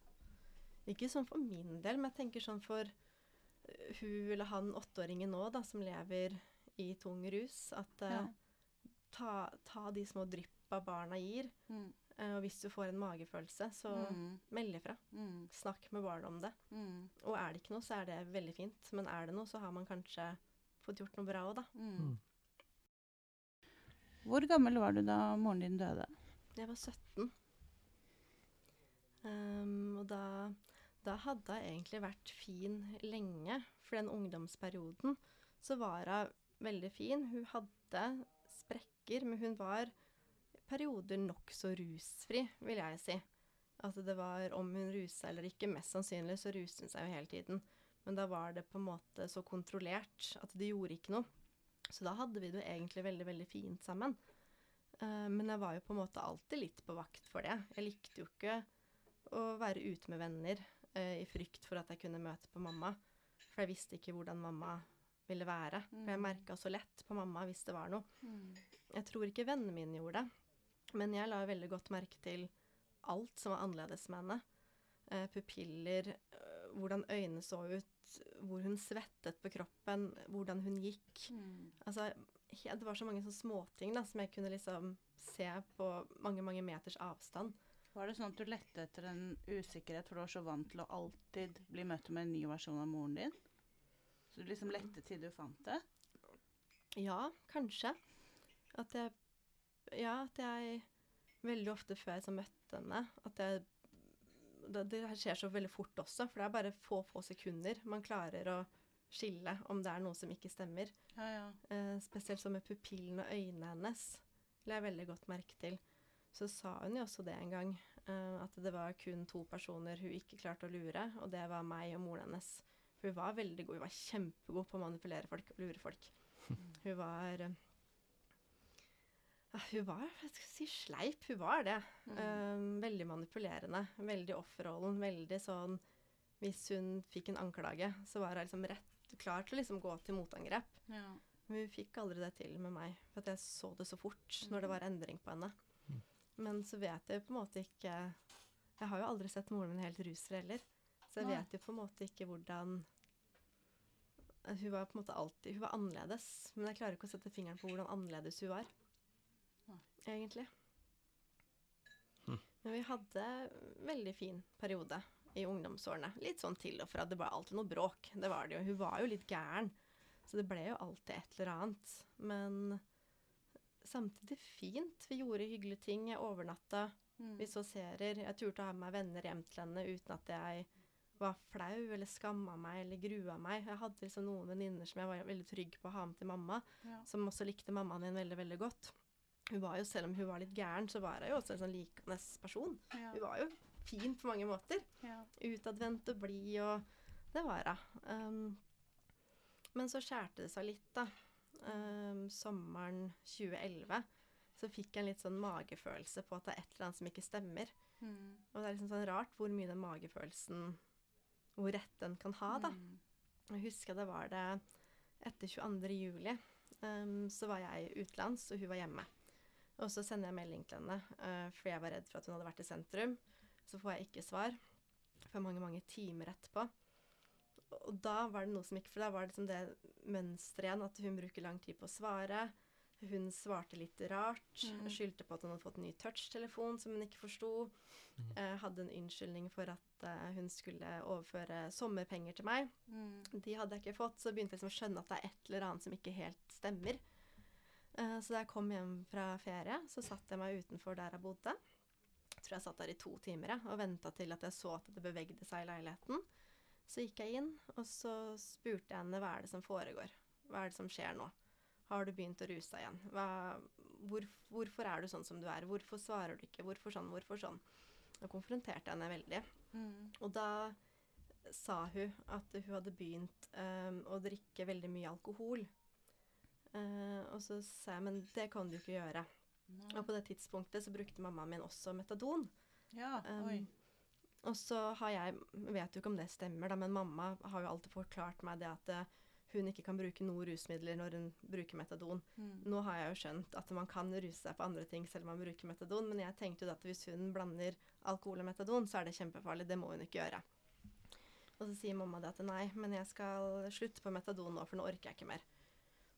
Speaker 3: Ikke sånn for min del, men jeg tenker sånn for eh, hun eller han åtteåringen nå, da, som lever i tung rus, at uh,
Speaker 1: Ja.
Speaker 3: ta, ta de små dryppa barna gir. Eh, og hvis du får en magefølelse, så
Speaker 1: Mm.
Speaker 3: meld ifra.
Speaker 1: Mm.
Speaker 3: Snakk med barnet om det.
Speaker 1: Mm.
Speaker 3: Og er det ikke noe, så er det veldig fint. Men er det noe, så har man kanskje fått gjort noe bra òg, da.
Speaker 1: Mm.
Speaker 2: Mm.
Speaker 1: Hvor gammel var du da moren din døde?
Speaker 3: Jeg var 17. Um, og da, da hadde hun egentlig vært fin lenge. For den ungdomsperioden så var hun veldig fin. Hun hadde sprekker, men hun var perioder nokså rusfri, vil jeg si. At det var om hun rusa eller ikke. Mest sannsynlig så ruste hun seg jo hele tiden. Men da var det på en måte så kontrollert at det gjorde ikke noe. Så da hadde vi det jo egentlig veldig, veldig fint sammen. Uh, men jeg var jo på en måte alltid litt på vakt for det. Jeg likte jo ikke å være ute med venner uh, i frykt for at jeg kunne møte på mamma. For jeg visste ikke hvordan mamma ville være. For jeg
Speaker 1: Mm.
Speaker 3: merka så lett på mamma hvis det var noe.
Speaker 1: Mm.
Speaker 3: Jeg tror ikke vennene mine gjorde det, men jeg la veldig godt merke til alt som var annerledes med henne. Eh, pupiller, øh, hvordan øynene så ut, hvor hun svettet på kroppen, hvordan hun gikk.
Speaker 1: Mm.
Speaker 3: Altså, det var så mange sånne småting da, som jeg kunne liksom se på mange, mange meters avstand.
Speaker 1: Var det sånn at du lette etter en usikkerhet, for du var så vant til å alltid bli møtt med en ny versjon av moren din? Så du liksom lette til du fant det?
Speaker 3: Ja, kanskje. At jeg Ja, at jeg veldig ofte før jeg så møtte henne At jeg det, det skjer så veldig fort også, for det er bare få, få sekunder man klarer å skille om det er noe som ikke stemmer.
Speaker 1: Ja, ja.
Speaker 3: Eh, spesielt så med pupillene og øynene hennes la jeg veldig godt merke til. Så sa hun jo også det en gang, eh, at det var kun to personer hun ikke klarte å lure, og det var meg og moren hennes. For hun var veldig god, hun var kjempegod på å manipulere folk og lure folk. (laughs) Hun var eh, Hun var jeg skal si, sleip. Hun var det.
Speaker 1: Mm.
Speaker 3: Um, veldig manipulerende. Veldig offerrollen. Veldig sånn Hvis hun fikk en anklage, så var hun liksom rett klar til å liksom gå til motangrep.
Speaker 1: ja.
Speaker 3: Men hun fikk aldri det til med meg, for at jeg så det så fort når det var endring på henne.
Speaker 2: Mm.
Speaker 3: Men så vet jeg på en måte ikke Jeg har jo aldri sett moren min helt rusfri heller, så jeg
Speaker 1: Nei.
Speaker 3: vet jo på en måte ikke hvordan Hun var på en måte alltid Hun var annerledes, men jeg klarer ikke å sette fingeren på hvordan annerledes hun var. Egentlig.
Speaker 2: Hm.
Speaker 3: Men vi hadde veldig fin periode i ungdomsårene. Litt sånn til og fra. Det var alltid noe bråk. Det var det jo. Hun var jo litt gæren. Så det ble jo alltid et eller annet. Men samtidig fint. Vi gjorde hyggelige ting. Jeg overnatta.
Speaker 1: Mm.
Speaker 3: Vi så serier. Jeg turte å ha med meg venner hjem til henne uten at jeg var flau eller skamma meg eller grua meg. Jeg hadde liksom noen venninner som jeg var veldig trygg på å ha med til mamma,
Speaker 1: Ja.
Speaker 3: som også likte mammaen min veldig, veldig godt. Hun var jo, Selv om hun var litt gæren, så var hun jo også en sånn likende person.
Speaker 1: Ja.
Speaker 3: Hun var jo fin på mange måter
Speaker 1: Ja.
Speaker 3: utadvendt og blid, og det var hun. Um, men så skjærte det seg litt, da. Um, sommeren 2011 så fikk jeg en litt sånn magefølelse på at det er et eller annet som ikke stemmer.
Speaker 1: Mm.
Speaker 3: Og det er liksom sånn rart hvor mye den magefølelsen Hvor rett den kan ha, da.
Speaker 1: Mm.
Speaker 3: Jeg husker det var det etter 22. juli. Um, så var jeg utenlands, og hun var hjemme. Og så sender jeg melding til henne, uh, fordi jeg var redd for at hun hadde vært i sentrum. Så får jeg ikke svar for mange, mange timer etterpå. Og da var det noe som gikk, for da var det liksom det mønsteret igjen, at hun bruker lang tid på å svare. Hun svarte litt rart.
Speaker 1: Mm.
Speaker 3: Skyldte på at hun hadde fått en ny touchtelefon som hun ikke forsto.
Speaker 2: Mm.
Speaker 3: Eh, hadde en unnskyldning for at eh, hun skulle overføre sommerpenger til meg.
Speaker 1: Mm.
Speaker 3: De hadde jeg ikke fått, så begynte jeg liksom å skjønne at det er et eller annet som ikke helt stemmer. Eh, så da jeg kom hjem fra ferie, så satte jeg meg utenfor der jeg bodde. Jeg tror jeg satt der i to timer jeg, og venta til at jeg så at det bevegde seg i leiligheten. Så gikk jeg inn, og så spurte jeg henne hva er det som foregår. Hva er det som skjer nå? Har du begynt å ruse deg igjen? Hva, hvor, hvorfor er du sånn som du er? Hvorfor svarer du ikke? Hvorfor sånn? Hvorfor sånn? Da konfronterte jeg henne veldig.
Speaker 1: Mm.
Speaker 3: Og da sa hun at hun hadde begynt um, å drikke veldig mye alkohol. Eh, og så sa jeg men det kan du ikke gjøre.
Speaker 1: Nei.
Speaker 3: Og på det tidspunktet så brukte mammaen min også metadon.
Speaker 1: Ja,
Speaker 3: Um,
Speaker 1: oi.
Speaker 3: og så har jeg Vet jo ikke om det stemmer, da, men mamma har jo alltid forklart meg det at eh, hun ikke kan bruke noen rusmidler når hun bruker metadon.
Speaker 1: Mm.
Speaker 3: Nå har jeg jo skjønt at man kan ruse seg på andre ting selv om man bruker metadon, men jeg tenkte jo at hvis hun blander alkohol og metadon, så er det kjempefarlig. Det må hun ikke gjøre. Og så sier mamma det at nei, men jeg skal slutte på metadon nå, for nå orker jeg ikke mer.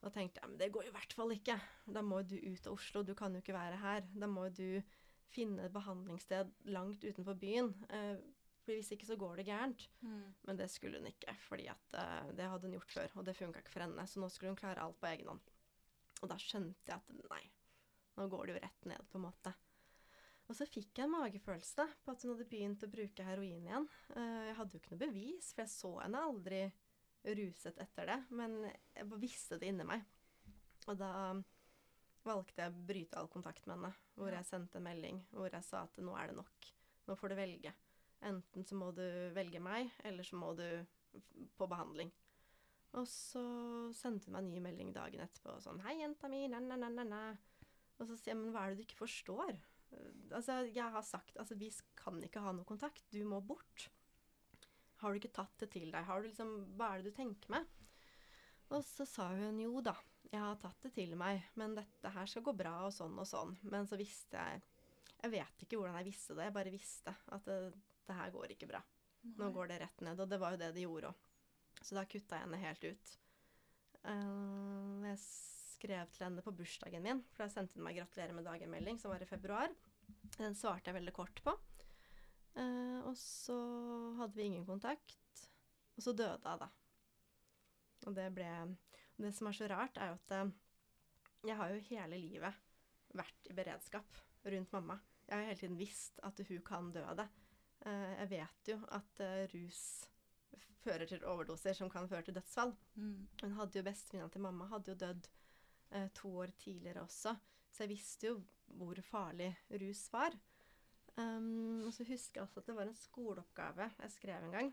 Speaker 3: Da tenkte jeg men det går jo i hvert fall ikke. Da må du ut av Oslo, du kan jo ikke være her. Da må du finne et behandlingssted langt utenfor byen. Eh, for hvis ikke så går det gærent.
Speaker 1: Mm.
Speaker 3: Men det skulle hun ikke, fordi at eh, det hadde hun gjort før, og det funka ikke for henne. Så nå skulle hun klare alt på egen hånd. Og da skjønte jeg at nei, nå går det jo rett ned, på en måte. Og så fikk jeg en magefølelse på at hun hadde begynt å bruke heroin igjen. Eh, jeg hadde jo ikke noe bevis, for jeg så henne aldri ruset etter det. Men jeg visste det inni meg. Og da valgte jeg å bryte all kontakt med henne. Hvor jeg sendte en melding hvor jeg sa at nå er det nok. Nå får du velge. Enten så må du velge meg, eller så må du på behandling. Og så sendte hun meg en ny melding dagen etterpå sånn 'Hei, jenta mi, næ-næ-næ-næ'. Og så sier jeg 'Men hva er det du ikke forstår?' Altså, jeg har sagt altså, vi kan ikke ha noe kontakt. Du må bort. Har du ikke tatt det til deg? Har du liksom, hva er det du tenker med? Og så sa hun jo da, jeg har tatt det til meg, men dette her skal gå bra og sånn og sånn. Men så visste jeg Jeg vet ikke hvordan jeg visste det, jeg bare visste at det, det her går ikke bra. Nå går det rett ned, og det var jo det det gjorde òg. Så da kutta jeg henne helt ut. Eh, jeg skrev til henne på bursdagen min, for da sendte hun meg 'gratulerer med dagen'-melding, som var i februar. Den svarte jeg veldig kort på. Eh, og så hadde vi ingen kontakt. Og så døde hun, da. Og det ble og Det som er så rart, er jo at eh, jeg har jo hele livet vært i beredskap rundt mamma. Jeg har jo hele tiden visst at hun kan dø av det. Eh, jeg vet jo at eh, rus fører til overdoser som kan føre til dødsfall.
Speaker 1: Mm.
Speaker 3: Hun hadde jo Bestevenninna til mamma hadde jo dødd eh, to år tidligere også, så jeg visste jo hvor farlig rus var. Um, og så husker jeg også at det var en skoleoppgave jeg skrev en gang.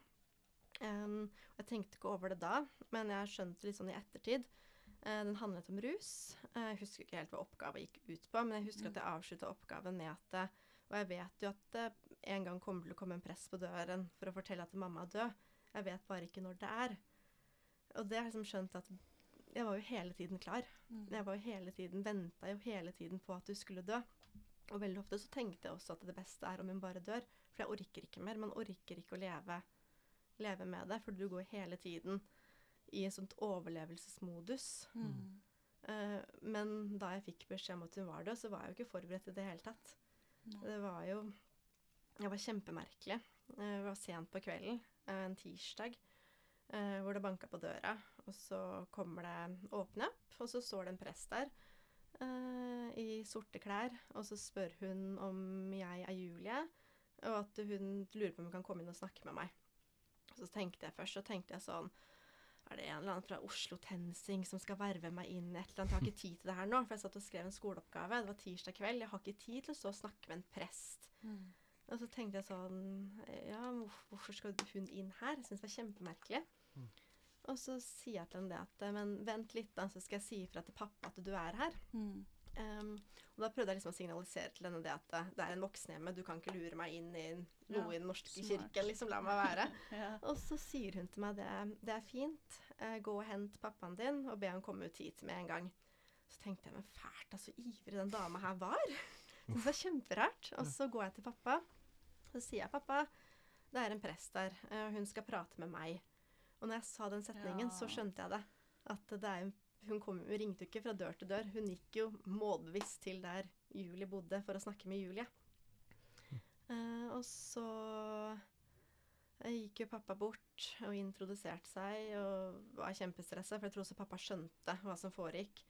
Speaker 3: Um, jeg tenkte ikke over det da, men jeg skjønte litt sånn i ettertid. Uh, den handlet om rus. Uh, jeg husker ikke helt hva oppgaven gikk ut på, men jeg husker at jeg avslutta oppgaven med at eh, Og jeg vet jo at det en gang kommer til å komme en press på døren for å fortelle at mamma er død. Jeg vet bare ikke når det er. Og det har jeg liksom skjønt at jeg var jo hele tiden klar.
Speaker 1: Mm.
Speaker 3: Jeg var jo hele tiden, venta jo hele tiden på at du skulle dø. Og veldig ofte så tenkte jeg også at det beste er om hun bare dør. For jeg orker ikke mer. Man orker ikke å leve, leve med det, for du går hele tiden i en sånt overlevelsesmodus.
Speaker 1: Mm.
Speaker 3: Uh, men da jeg fikk beskjed om at hun var død, så var jeg jo ikke forberedt i det hele tatt.
Speaker 1: No.
Speaker 3: Det var jo Det var kjempemerkelig. Eh, Det var sent på kvelden, eh, en tirsdag, hvor det banka på døra. Og så kommer det åpne opp, og så står det en prest der eh, i sorte klær. Og så spør hun om jeg er Julie, og at hun lurer på om hun kan komme inn og snakke med meg. Og så tenkte jeg først, så tenkte jeg sånn er det en eller annen fra Oslo Tensing som skal verve meg inn i et eller annet? Jeg har ikke tid til det her nå, for jeg satt og skrev en skoleoppgave. Det var tirsdag kveld. Jeg har ikke tid til å stå og snakke med en prest.
Speaker 1: Mm.
Speaker 3: Og så tenkte jeg sånn Ja, hvorfor, hvorfor skal hun inn her? Jeg syns det var kjempemerkelig.
Speaker 2: Mm.
Speaker 3: Og så sier jeg til henne det at Men vent litt, da, så skal jeg si ifra til pappa at du er her.
Speaker 1: Mm.
Speaker 3: Um, og da prøvde jeg liksom å signalisere til henne det at eh, det er en voksenhjemme, du kan ikke lure meg inn i noe
Speaker 1: Ja,
Speaker 3: i Den norske
Speaker 1: smart.
Speaker 3: kirken. Liksom, la meg være. (laughs)
Speaker 1: Ja.
Speaker 3: Og så sier hun til meg det, det er fint, uh, gå og hent pappaen din og be han komme ut hit med en gang. Så tenkte jeg, men fælt, da, så ivrig den dama her var. (laughs) Det var kjemperart. Og så går jeg til pappa, så sier jeg, pappa, det er en prest der, eh, og hun skal prate med meg. Og når jeg sa den setningen, så skjønte jeg det. At det er, hun, kom, hun ringte jo ikke fra dør til dør, hun gikk jo målbevisst til der Julie bodde for å snakke med Julie. Uh, og så gikk jo pappa bort og introduserte seg og var kjempestressa, for jeg tror også pappa skjønte hva som foregikk.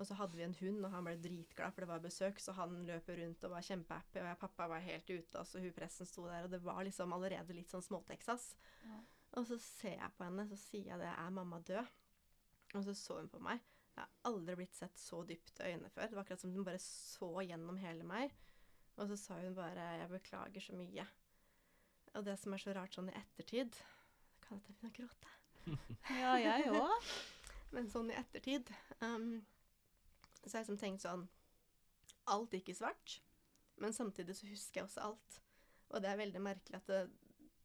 Speaker 3: Og så hadde vi en hund, og han ble dritglad, for det var besøk, så han løp rundt og var kjempehappy, og jeg, pappa var helt ute, og så hun presten sto der, og det var liksom allerede litt sånn små-Texas.
Speaker 1: Ja.
Speaker 3: Og så ser jeg på henne, så sier jeg det, er mamma død? Og så så hun på meg. Jeg har aldri blitt sett så dypt i øynene før. Det var akkurat som hun bare så gjennom hele meg. Og så sa hun bare 'jeg beklager så mye'. Og det som er så rart sånn i ettertid Kan jeg begynne å gråte? (laughs)
Speaker 1: ja, jeg òg.
Speaker 3: Men sånn i ettertid um, så har jeg liksom tenkt sånn Alt gikk i svart, men samtidig så husker jeg også alt. Og det er veldig merkelig at det,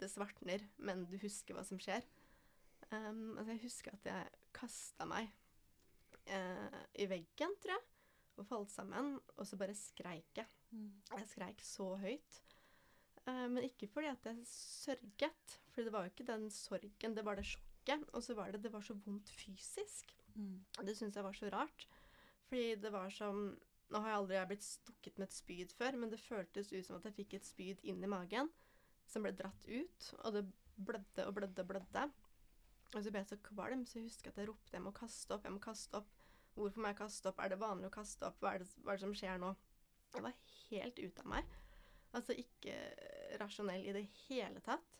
Speaker 3: det svartner, men du husker hva som skjer. Um, altså jeg husker at jeg kasta meg uh, i veggen, tror jeg, og falt sammen, og så bare skreik jeg.
Speaker 1: Mm.
Speaker 3: Jeg skreik så høyt. Uh, men ikke fordi at jeg sørget, for det var jo ikke den sorgen, det var det sjokket. Og så var det det var så vondt fysisk.
Speaker 1: Mm.
Speaker 3: Det syns jeg var så rart. Fordi det var som Nå har jeg aldri blitt stukket med et spyd før, men det føltes ut som at jeg fikk et spyd inn i magen som ble dratt ut, og det blødde og blødde og blødde. Og så ble jeg så kvalm, så jeg husker at jeg ropte jeg må kaste opp, jeg må kaste opp. Hvorfor må jeg kaste opp? Er det vanlig å kaste opp? Hva er det, hva er det som skjer nå? Jeg var helt ute av meg. Altså ikke rasjonell i det hele tatt.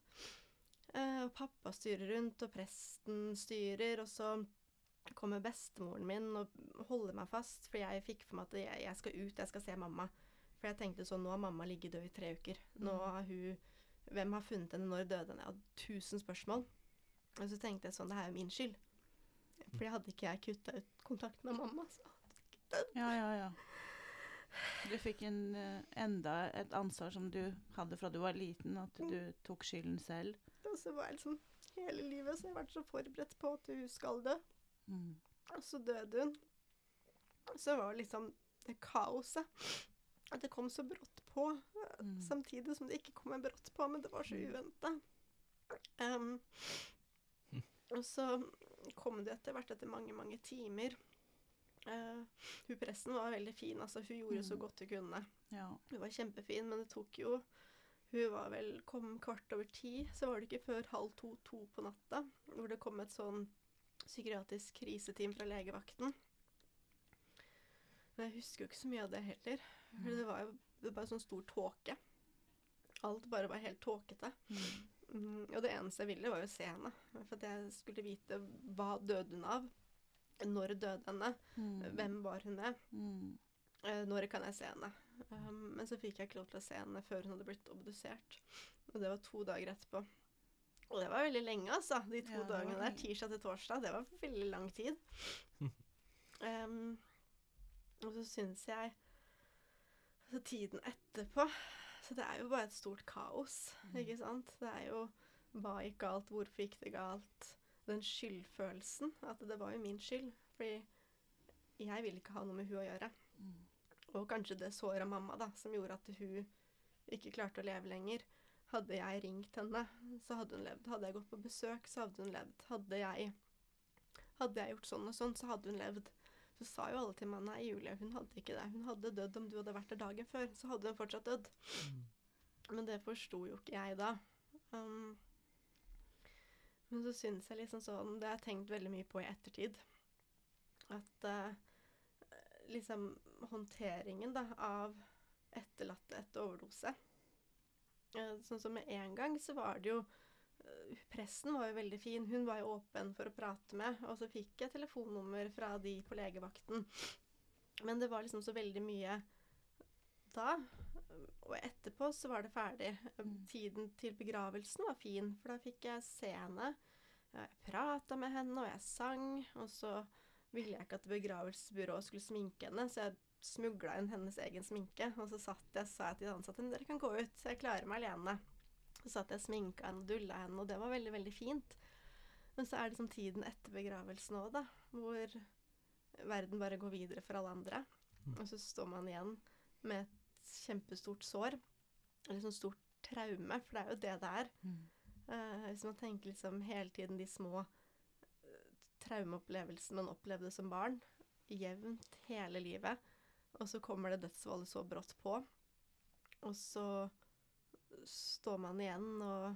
Speaker 3: Eh, og pappa styrer rundt, og presten styrer, og så kommer bestemoren min og holder meg fast, for jeg fikk for meg at jeg, jeg skal ut, jeg skal se mamma. For jeg tenkte sånn, nå har mamma ligget død i tre uker. Nå
Speaker 1: Mm.
Speaker 3: har hun Hvem har funnet henne? Når døde henne? Hadde tusen spørsmål. Og så tenkte jeg sånn, det her er min skyld. Fordi hadde ikke jeg kutta ut kontakten med mamma, så hadde jeg ikke dødd.
Speaker 1: Ja, ja, ja. Du fikk en, eh, enda et ansvar som du hadde fra du var liten, at du tok skylden selv.
Speaker 3: Og så var jeg liksom Hele livet så har jeg vært så forberedt på at hun skal dø.
Speaker 1: Mm.
Speaker 3: Og så døde hun. Så var det liksom det kaoset. At det kom så brått på.
Speaker 1: Mm.
Speaker 3: Samtidig som det ikke kom en brått på, men det var så uventa. Um, og så kom det etter hvert etter mange, mange timer. Uh, hun presten var veldig fin, altså. Hun gjorde så
Speaker 1: Mm.
Speaker 3: godt hun kunne.
Speaker 1: Ja.
Speaker 3: Hun var kjempefin, men det tok jo Hun var vel kom kvart over ti, så var det ikke før halv to-to på natta hvor det kom et sånn psykiatrisk kriseteam fra legevakten. Men jeg husker jo ikke så mye av det heller. For det var jo det var bare sånn stor tåke. Alt bare var helt tåkete.
Speaker 1: Mm.
Speaker 3: Mm, og det eneste jeg ville, var jo se henne. For at jeg skulle vite hva døde hun av. Når døde henne?
Speaker 1: Mm.
Speaker 3: Hvem var hun med?
Speaker 1: Mm.
Speaker 3: Eh, når kan jeg se henne? Um, men så fikk jeg ikke lov til å se henne før hun hadde blitt obdusert. Og det var to dager etterpå. Og det var veldig lenge, altså. De to
Speaker 1: Ja,
Speaker 3: dagene der. Tirsdag til torsdag. Det var veldig lang tid. (laughs) um, og så syns jeg Altså tiden etterpå Så det er jo bare et stort kaos,
Speaker 1: Mm.
Speaker 3: ikke sant? Det er jo Hva gikk galt? Hvorfor gikk det galt? Den skyldfølelsen. At det var jo min skyld. Fordi jeg ville ikke ha noe med hun å gjøre.
Speaker 1: Mm.
Speaker 3: Og kanskje det såra mamma, da, som gjorde at hun ikke klarte å leve lenger. Hadde jeg ringt henne, så hadde hun levd. Hadde jeg gått på besøk, så hadde hun levd. Hadde jeg, hadde jeg gjort sånn og sånn, så hadde hun levd. Så sa jo alle til meg nei, Julie, hun hadde ikke det. Hun hadde dødd om du hadde vært der dagen før. Så hadde hun fortsatt dødd. Men det forsto jo ikke jeg da. Um, men så syns jeg liksom sånn Det har jeg tenkt veldig mye på i ettertid. At uh, liksom håndteringen da, av etterlatte etter overdose uh, Sånn som med en gang så var det jo Presten var jo veldig fin. Hun var jo åpen for å prate med. Og så fikk jeg telefonnummer fra de på legevakten. Men det var liksom så veldig mye da. Og etterpå så var det ferdig.
Speaker 1: Mm.
Speaker 3: Tiden til begravelsen var fin, for da fikk jeg se henne. Jeg prata med henne, og jeg sang. Og så ville jeg ikke at begravelsesbyrået skulle sminke henne, så jeg smugla inn hennes egen sminke. Og så satt jeg, sa jeg til de ansatte dere kan gå ut, jeg klarer meg alene. Så satt jeg sminka henne og dulla henne, og det var veldig, veldig fint. Men så er det som tiden etter begravelsen òg, da, hvor verden bare går videre for alle andre.
Speaker 2: Mm.
Speaker 3: Og så står man igjen med et kjempestort sår. Eller sånn stort traume, for det er jo det det er.
Speaker 1: Mm.
Speaker 3: Eh, hvis man tenker liksom hele tiden de små eh, traumeopplevelsene man opplevde som barn, jevnt hele livet, og så kommer det dødsfallet så brått på, og så står man igjen og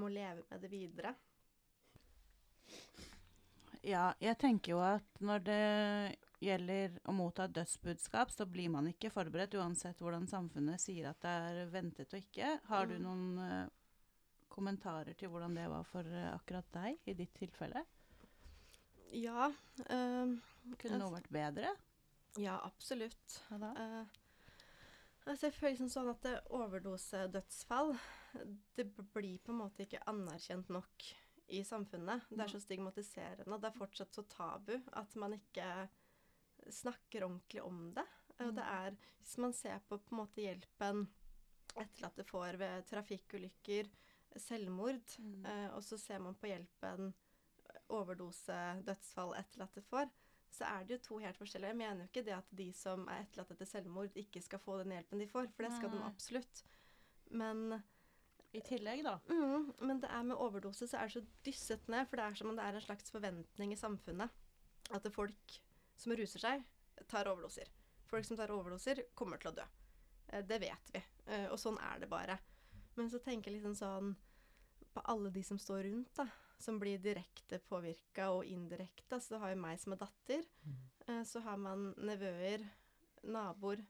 Speaker 3: må leve med det videre.
Speaker 1: Ja, jeg tenker jo at når det gjelder å motta dødsbudskap, så blir man ikke forberedt uansett hvordan samfunnet sier at det er ventet og ikke. Har du
Speaker 3: Mm.
Speaker 1: noen uh, kommentarer til hvordan det var for uh, akkurat deg i ditt tilfelle?
Speaker 3: Ja, Uh,
Speaker 1: Kunne noe vært bedre?
Speaker 3: ja absolutt.
Speaker 1: Hva da?
Speaker 3: Altså jeg føler liksom sånn at overdosedødsfall Det blir på en måte ikke anerkjent nok i samfunnet. Det er så stigmatiserende. Det er fortsatt så tabu at man ikke snakker ordentlig om det. Og det er, Hvis man ser på på en måte hjelpen etterlatte får ved trafikkulykker, selvmord,
Speaker 1: Mm.
Speaker 3: eh, og så ser man på hjelpen overdose, dødsfall etterlatte får, så er det jo to helt forskjellige. Jeg mener jo ikke det at de som er etterlatt etter selvmord, ikke skal få den hjelpen de får, for det skal de absolutt. Men,
Speaker 1: I tillegg, da.
Speaker 3: mm, men det er med overdose så er det så dysset ned, for det er som om det er en slags forventning i samfunnet. At folk som ruser seg, tar overdoser. Folk som tar overdoser, kommer til å dø. Eh, Det vet vi. Eh, Og sånn er det bare. Men så tenker jeg liksom sånn på alle de som står rundt, da. Som blir direkte påvirka og indirekte. Så du har jo meg som er datter. Mm. Så har man nevøer, naboer,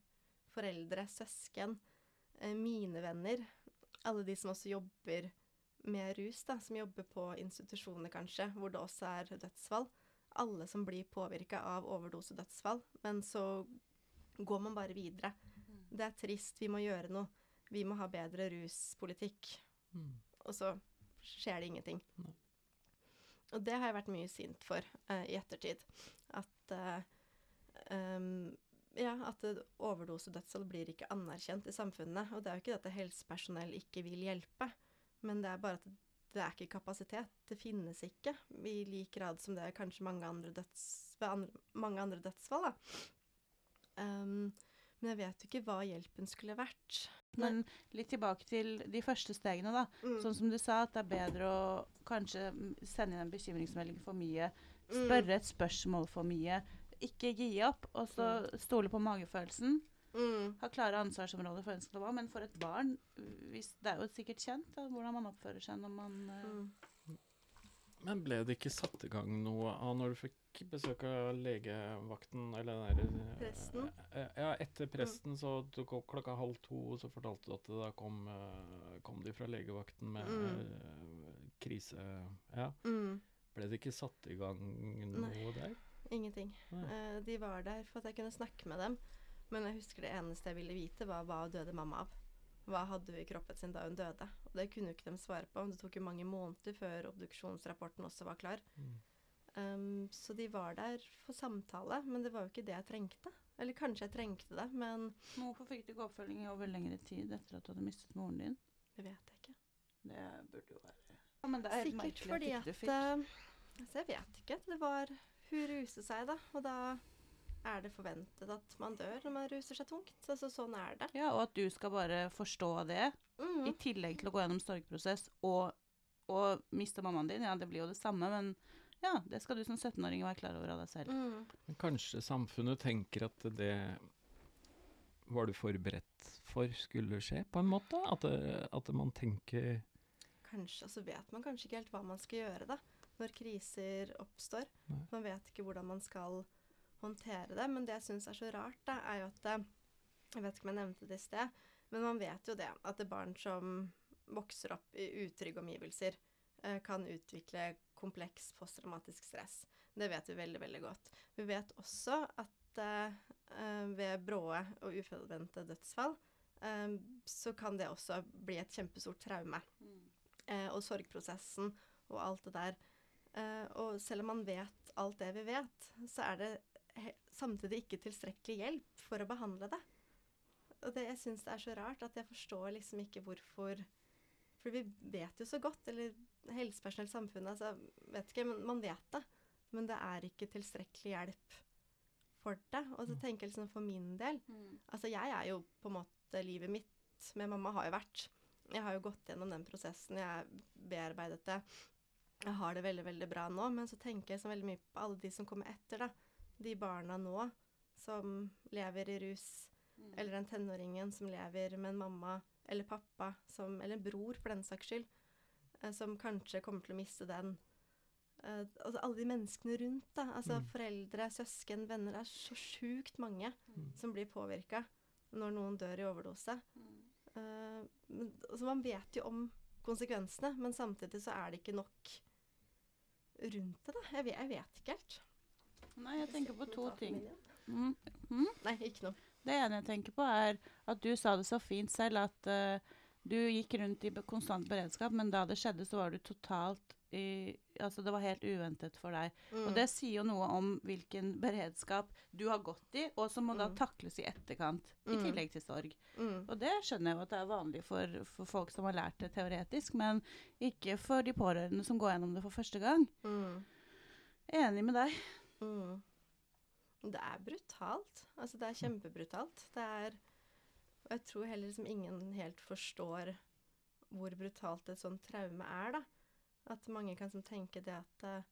Speaker 3: foreldre, søsken. eh, mine venner, alle de som også jobber med rus, da, som jobber på institusjoner kanskje, hvor det også er dødsfall. Alle som blir påvirka av overdosedødsfall. Men så går man bare videre. Det er trist, vi må gjøre noe. Vi må ha bedre ruspolitikk.
Speaker 2: Mm.
Speaker 3: Og så skjer det ingenting.
Speaker 2: Nei.
Speaker 3: Og det har jeg vært mye sint for eh, i ettertid. At eh, um, ja, at overdosedødsfall blir ikke anerkjent i samfunnet. Og det er jo ikke det at helsepersonell ikke vil hjelpe, men det er bare at det er ikke kapasitet. Det finnes ikke i lik grad som det er kanskje mange andre, døds, ved andre, mange andre dødsfall. Da. Em, men jeg vet jo ikke hva hjelpen skulle vært.
Speaker 1: Men litt tilbake til de første stegene, da.
Speaker 3: Mm.
Speaker 1: Sånn som du sa, at det er bedre å kanskje mm, sende inn en bekymringsmelding for mye.
Speaker 3: Mm.
Speaker 1: Spørre et spørsmål for mye. Ikke gi opp, og så stole på magefølelsen.
Speaker 3: Mm.
Speaker 1: Ha klare ansvarsområder for skal det. Men for et barn hvis, Det er jo sikkert kjent da, hvordan man oppfører seg når man eh,
Speaker 3: Mm.
Speaker 2: Men ble det ikke satt i gang noe av når du fikk besøk av legevakten, eller den der eh,
Speaker 3: Presten?
Speaker 2: eh, Ja, etter presten, så tok opp klokka halv to, og så fortalte du at da kom, eh, kom de fra legevakten med
Speaker 3: Mm.
Speaker 2: krise... Ja.
Speaker 3: Mm.
Speaker 2: Ble det ikke satt i gang noe
Speaker 3: Nei.
Speaker 2: der?
Speaker 3: Ingenting.
Speaker 2: Nei.
Speaker 3: De var der for at jeg kunne snakke med dem. Men jeg husker det eneste jeg ville vite, var hva døde mamma av. Hva hadde hun i kroppen sin da hun døde? Og det kunne jo ikke de svare på. Det tok jo mange måneder før obduksjonsrapporten også var klar.
Speaker 2: Mm.
Speaker 3: Um, så de var der for samtale, men det var jo ikke det jeg trengte. Eller kanskje jeg trengte det, men
Speaker 1: Men Hvorfor fikk du ikke oppfølging over lengre tid etter at du hadde mistet moren din?
Speaker 3: det vet jeg ikke.
Speaker 1: Det burde jo være ja, men det er
Speaker 3: Sikkert
Speaker 1: merkelig
Speaker 3: fordi
Speaker 1: at ikke du fikk.
Speaker 3: at altså Jeg vet ikke. Det var Hun ruset seg, da. Og da er det forventet at man dør når man ruser seg tungt. Altså sånn er det.
Speaker 1: Ja, og at du skal bare forstå det, i
Speaker 3: Mm.
Speaker 1: tillegg til å gå gjennom sorgprosess og, og miste mammaen din. Ja, det blir jo det samme, men ja, det skal du som 17-åring være klar over av deg selv.
Speaker 3: Mm.
Speaker 2: Men kanskje samfunnet tenker at det var du forberedt for skulle skje, på en måte? At, det, at man tenker
Speaker 3: Kanskje, og så vet man kanskje ikke helt hva man skal gjøre da, når kriser oppstår.
Speaker 2: Nei.
Speaker 3: Man vet ikke hvordan man skal håndtere det. Men det jeg syns er så rart, da, er jo at eh, Jeg vet ikke om jeg nevnte det i sted, men man vet jo det at det er barn som vokser opp i utrygge omgivelser, eh, kan utvikle kompleks posttraumatisk stress. Det vet vi veldig, veldig godt. Vi vet også at eh, ved bråe og uforventede dødsfall eh, så kan det også bli et kjempestort traume eh, og sorgprosessen og alt det der. Eh, og selv om man vet alt det vi vet, så er det samtidig ikke tilstrekkelig hjelp for å behandle det. Og det, jeg syns det er så rart at jeg forstår liksom ikke hvorfor For vi vet jo så godt, eller helsepersonell samfunnet, altså, vet ikke, men man vet det. Men det er ikke tilstrekkelig hjelp for det. Og så tenker jeg liksom for min del Altså, jeg er jo på en måte livet mitt med mamma har jo vært Jeg har jo gått gjennom den prosessen, jeg har bearbeidet det. Jeg har det veldig, veldig bra nå, men så tenker jeg så veldig mye på alle de som kommer etter, da. De barna nå som lever i rus, eller den tenåringen som lever med en mamma eller pappa, som, eller en bror for den saks skyld, som kanskje kommer til å miste den. Uh, altså alle de menneskene rundt, da. Altså
Speaker 2: Mm.
Speaker 3: foreldre, søsken, venner. Det er så sjukt mange
Speaker 2: Mm.
Speaker 3: som blir påvirka når noen dør i overdose. Uh, men, altså man vet jo om konsekvensene, men samtidig så er det ikke nok rundt det, da. Jeg vet, jeg vet ikke helt.
Speaker 1: Nei, jeg tenker på to ting.
Speaker 3: Mm.
Speaker 1: Mm.
Speaker 3: Nei, ikke noe.
Speaker 1: Det ene jeg tenker på, er at du sa det så fint selv, at eh, du gikk rundt i konstant beredskap, men da det skjedde, så var du totalt i Altså, det var helt uventet for deg.
Speaker 3: Mm.
Speaker 1: Og det sier jo noe om hvilken beredskap du har gått i, og som må da
Speaker 3: Mm.
Speaker 1: takles i etterkant, i
Speaker 3: Mm.
Speaker 1: tillegg til sorg.
Speaker 3: Mm.
Speaker 1: Og det skjønner jeg jo at det er vanlig for, for folk som har lært det teoretisk, men ikke for de pårørende som går gjennom det for første gang.
Speaker 3: Mm.
Speaker 1: Enig med deg.
Speaker 3: Mm. Det er brutalt. Altså, det er kjempebrutalt. Det er Og jeg tror heller liksom ingen helt forstår hvor brutalt et sånt traume er, da. At mange kan liksom tenke det at eh,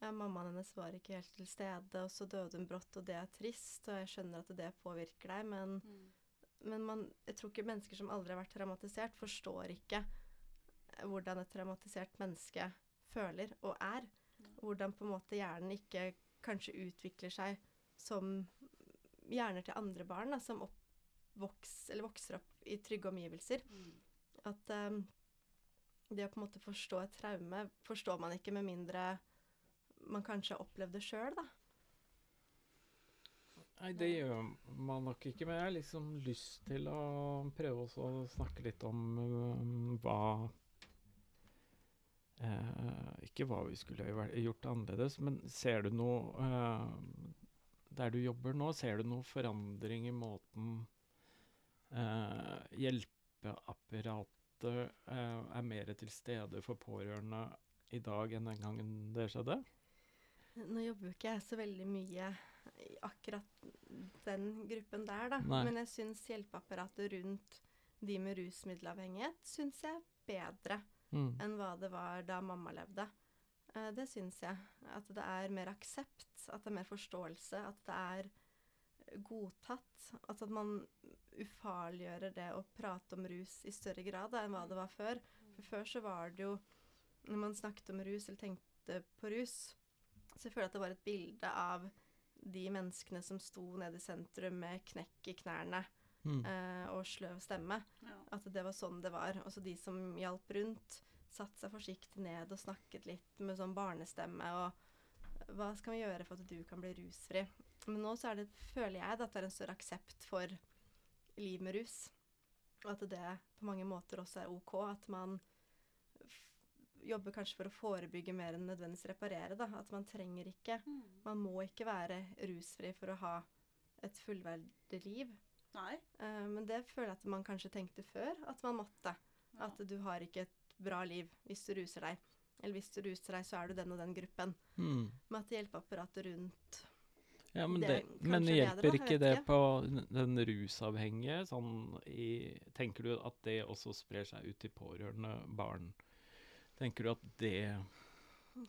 Speaker 3: ja, mammaen hennes var ikke helt til stede, og så døde hun brått, og det er trist, og jeg skjønner at det påvirker deg, men, men man, jeg tror ikke mennesker som aldri har vært traumatisert, forstår ikke eh, hvordan et traumatisert menneske føler og er. Hvordan på en måte hjernen ikke kanskje utvikler seg som hjerner til andre barn, da, som oppvoks, eller vokser opp i trygge omgivelser. At um, det å på en måte forstå et traume forstår man ikke med mindre man kanskje har opplevd det sjøl, da.
Speaker 2: Nei, det gjør man nok ikke, men jeg har liksom lyst til å prøve også å snakke litt om um, hva eh, Ikke hva vi skulle gjort annerledes, men ser du noe eh, Der du jobber nå, ser du noe forandring i måten hjelpeapparatet eh, er mer til stede for pårørende i dag enn den gangen det skjedde?
Speaker 3: Nå jobber jo ikke jeg så veldig mye i akkurat den gruppen der, da.
Speaker 2: Nei.
Speaker 3: Men jeg syns hjelpeapparatet rundt de med rusmiddelavhengighet syns jeg er bedre
Speaker 2: Mm.
Speaker 3: enn hva det var da mamma levde. Eh, det syns jeg. At det er mer aksept, at det er mer forståelse, at det er godtatt. Altså at man ufarliggjører det å prate om rus i større grad da, enn hva det var før. For før så var det jo Når man snakket om rus eller tenkte på rus, så føler jeg at det var et bilde av de menneskene som sto nede i sentrum med knekk i knærne
Speaker 2: Mm.
Speaker 3: eh, og sløv stemme.
Speaker 1: Ja.
Speaker 3: At det var sånn det var. Og så de som hjalp rundt, satte seg forsiktig ned og snakket litt med sånn barnestemme og Hva skal vi gjøre for at du kan bli rusfri? Men nå så er det, føler jeg, at det er en større aksept for liv med rus. Og at det på mange måter også er OK. At man jobber kanskje for å forebygge mer enn nødvendigvis reparere. Da. At man trenger ikke Man må ikke være rusfri for å ha et fullverdig liv.
Speaker 1: Nei.
Speaker 3: Uh, men det føler jeg at man kanskje tenkte før at man måtte.
Speaker 1: Ja.
Speaker 3: At du har ikke et bra liv hvis du ruser deg. Eller hvis du ruser deg, så er du den og den gruppen.
Speaker 2: Mm.
Speaker 3: Men at hjelpeapparatet rundt
Speaker 2: Ja, men,
Speaker 3: Det
Speaker 2: det, men hjelper
Speaker 3: bedre,
Speaker 2: ikke det på den- rusavhengige? Sånn i, tenker du at det også sprer seg ut til pårørende barn? Tenker du at det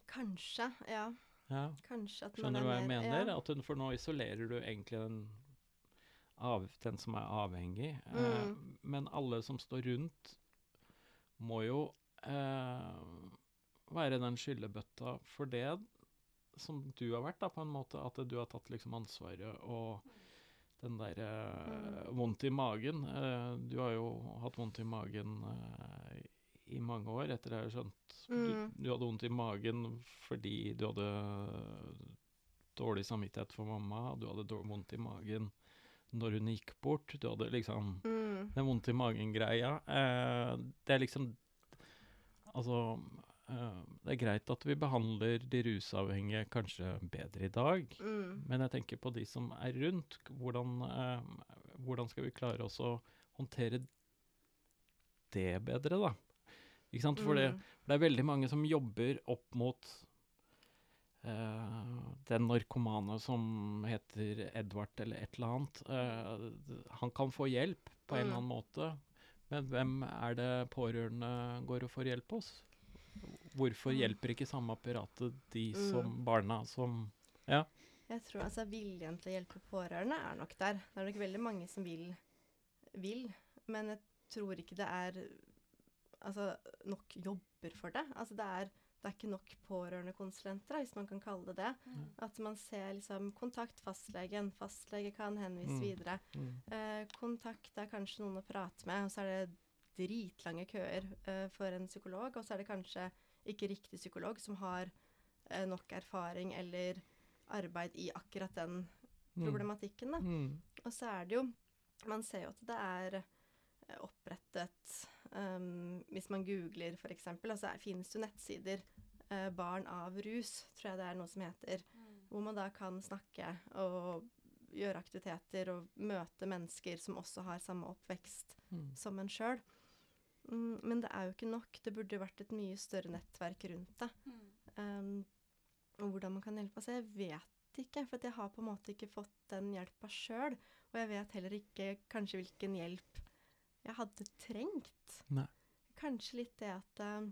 Speaker 3: Kanskje, ja.
Speaker 2: ja,
Speaker 3: Kanskje
Speaker 2: Skjønner du hva jeg mener?
Speaker 3: Ja.
Speaker 2: At hun, for nå isolerer du egentlig den, av, den som er avhengig. Eh,
Speaker 3: Mm.
Speaker 2: men alle som står rundt, må jo eh, være den skyllebøtta for det som du har vært, da, på en måte. At du har tatt liksom ansvaret og den derre
Speaker 3: Mm.
Speaker 2: vondt i magen. Eh, du har jo hatt vondt i magen eh, i mange år, etter det jeg har skjønt.
Speaker 3: Mm.
Speaker 2: Du, du hadde vondt i magen fordi du hadde dårlig samvittighet for mamma, du hadde vondt i magen når hun gikk bort. Du hadde liksom
Speaker 3: Mm.
Speaker 2: den vondt i magen-greia. Eh, det er liksom Altså eh, Det er greit at vi behandler de rusavhengige kanskje bedre i dag,
Speaker 3: Mm.
Speaker 2: men jeg tenker på de som er rundt. Hvordan, eh, hvordan skal vi klare oss å håndtere det bedre, da? Ikke sant? For det,
Speaker 3: Mm.
Speaker 2: det er veldig mange som jobber opp mot Uh, den narkomane som heter Edvard eller et eller annet. uh, han kan få hjelp på en eller annen måte, men hvem er det pårørende går og får hjelp hos? Hvorfor
Speaker 3: Mm.
Speaker 2: hjelper ikke samme apparatet de
Speaker 3: Mm.
Speaker 2: som barna som
Speaker 3: Jeg tror altså Viljen til å hjelpe pårørende er nok der. Det er nok veldig mange som vil, vil men jeg tror ikke det er altså, nok jobber for det. Altså, det, er, det er ikke nok pårørendekonsulenter, hvis man kan kalle det det. At man ser liksom Kontakt fastlegen. Fastlege kan henvise
Speaker 2: Mm.
Speaker 3: videre.
Speaker 2: mm,
Speaker 3: Eh, kontakt er kanskje noen å prate med, og så er det dritlange køer eh, for en psykolog. Og så er det kanskje ikke riktig psykolog som har eh, nok erfaring eller arbeid i akkurat den
Speaker 2: mm,
Speaker 3: problematikken. Da.
Speaker 2: mm,
Speaker 3: Og så er det jo Man ser jo at det er eh, opprettet um, Hvis man googler f.eks., altså er- finnes det jo nettsider eh, 'Barn av rus', tror jeg det er noe som heter. Hvor man da kan snakke og gjøre aktiviteter og møte mennesker som også har samme oppvekst
Speaker 2: mm.
Speaker 3: som en sjøl. Mm, men det er jo ikke nok. Det burde vært et mye større nettverk rundt det. Um, og hvordan man kan hjelpe. Altså, jeg vet ikke, for jeg har på en måte ikke fått den hjelpa sjøl. Og jeg vet heller ikke kanskje hvilken hjelp jeg hadde trengt.
Speaker 2: Nei.
Speaker 3: Kanskje litt det at um,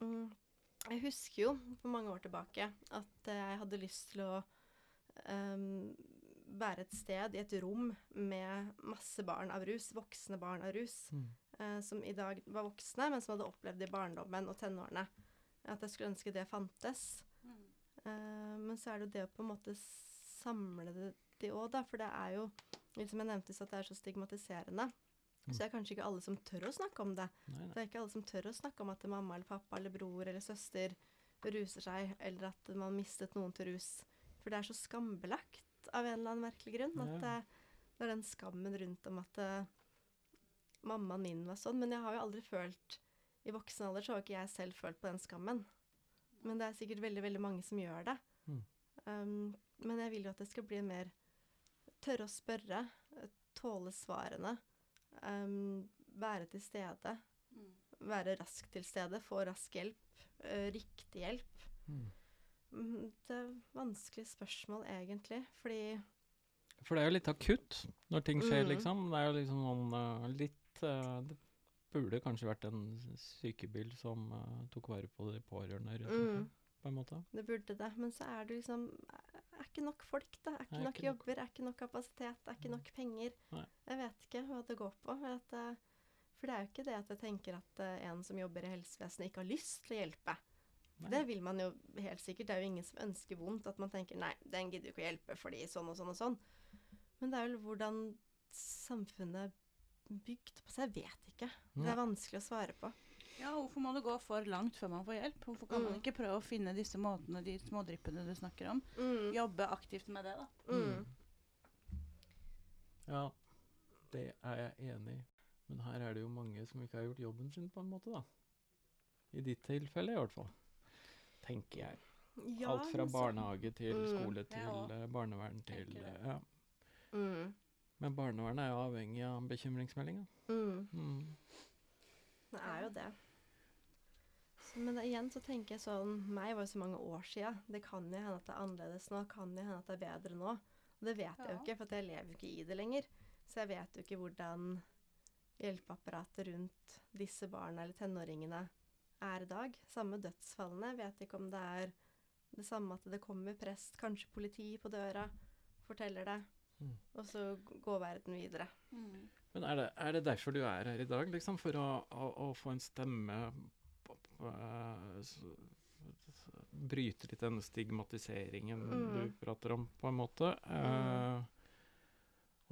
Speaker 3: mm, Jeg husker jo for mange år tilbake at eh, jeg hadde lyst til å um, være et sted, i et rom, med masse barn av rus, voksne barn av rus
Speaker 2: Mm.
Speaker 3: Eh, som i dag var voksne, men som hadde opplevd det i barndommen og tenårene. At jeg skulle ønske det fantes. Eh, men så er det jo det å på en måte samle det de òg, da. For det er jo, som jeg nevnte, så at det er så stigmatiserende.
Speaker 2: Mm.
Speaker 3: Så det er kanskje ikke alle som tør å snakke om det.
Speaker 2: Nei, nei.
Speaker 3: Det er ikke alle som tør å snakke om at mamma eller pappa eller bror eller søster ruser seg, eller at man mistet noen til rus. For det er så skambelagt av en eller annen merkelig grunn. At det, det er den skammen rundt om at eh, mammaen min var sånn. Men jeg har jo aldri følt I voksen alder så har ikke jeg selv følt på den skammen. Men det er sikkert veldig, veldig mange som gjør det.
Speaker 2: Mm.
Speaker 3: Um, men jeg vil jo at det skal bli mer tørre å spørre, eh, tåle svarene, um, være til stede
Speaker 1: Mm.
Speaker 3: være raskt til stede, få rask hjelp, uh, riktig hjelp.
Speaker 2: Mm.
Speaker 3: Mm, Det er vanskelige spørsmål, egentlig, fordi
Speaker 2: For det er jo litt akutt når ting skjer,
Speaker 3: Mm.
Speaker 2: liksom. Det er jo liksom noen, uh, litt Det burde kanskje vært en sykebil som eh, tok vare på de pårørende
Speaker 3: Mm.
Speaker 2: på en måte.
Speaker 3: det burde det. Men så er det liksom Er ikke nok folk, da. Er ikke
Speaker 2: Nei,
Speaker 3: nok
Speaker 2: ikke nok.
Speaker 3: jobber, er ikke nok kapasitet, er ikke
Speaker 2: Mm.
Speaker 3: nok penger.
Speaker 2: Nei.
Speaker 3: Jeg vet ikke hva det går på. At, eh, for det er jo ikke det at jeg tenker at eh, en som jobber i helsevesenet, ikke har lyst til å hjelpe.
Speaker 2: Nei.
Speaker 3: Det vil man jo helt sikkert. Det er jo ingen som ønsker vondt. At man tenker nei, den gidder jo ikke å hjelpe fordi sånn og sånn og sånn. Men det er vel hvordan samfunnet bygd på seg. Jeg vet ikke. Det er vanskelig å svare på.
Speaker 1: Ja, hvorfor må det gå for langt før man får hjelp? Hvorfor kan man
Speaker 3: Mm.
Speaker 1: ikke prøve å finne disse måtene, de smådryppene du snakker om?
Speaker 3: Mm.
Speaker 1: Jobbe aktivt med det, da.
Speaker 3: Mm.
Speaker 2: Ja, det er jeg enig i. Men her er det jo mange som ikke har gjort jobben sin, på en måte, da. I ditt tilfelle, i hvert fall. Tenker jeg.
Speaker 3: Ja,
Speaker 2: Alt fra barnehage til
Speaker 3: Mm.
Speaker 2: skole til
Speaker 1: Ja,
Speaker 2: eh, barnevern til eh, Ja.
Speaker 3: Mm.
Speaker 2: Men barnevernet er jo avhengig av bekymringsmeldinga.
Speaker 3: Mm.
Speaker 2: Mm.
Speaker 3: Det er jo det. Så, men da, igjen så tenker jeg sånn Meg var jo så mange år sia. Det kan jo hende at det er annerledes nå. Kan jo hende at det er bedre nå. Og det vet jeg jo ikke, for jeg lever jo ikke i det lenger. Så jeg vet jo ikke hvordan hjelpeapparatet rundt disse barna eller tenåringene er i dag. Samme dødsfallene. Jeg vet ikke om det er det samme at det kommer prest, kanskje politi på døra, forteller det,
Speaker 2: Mm.
Speaker 3: og så går verden videre.
Speaker 1: Mm.
Speaker 2: Men er det, er det derfor du er her i dag, liksom? For å, å, å få en stemme på, på, eh, Bryte litt den stigmatiseringen
Speaker 3: Mm.
Speaker 2: du prater om, på en måte. Eh,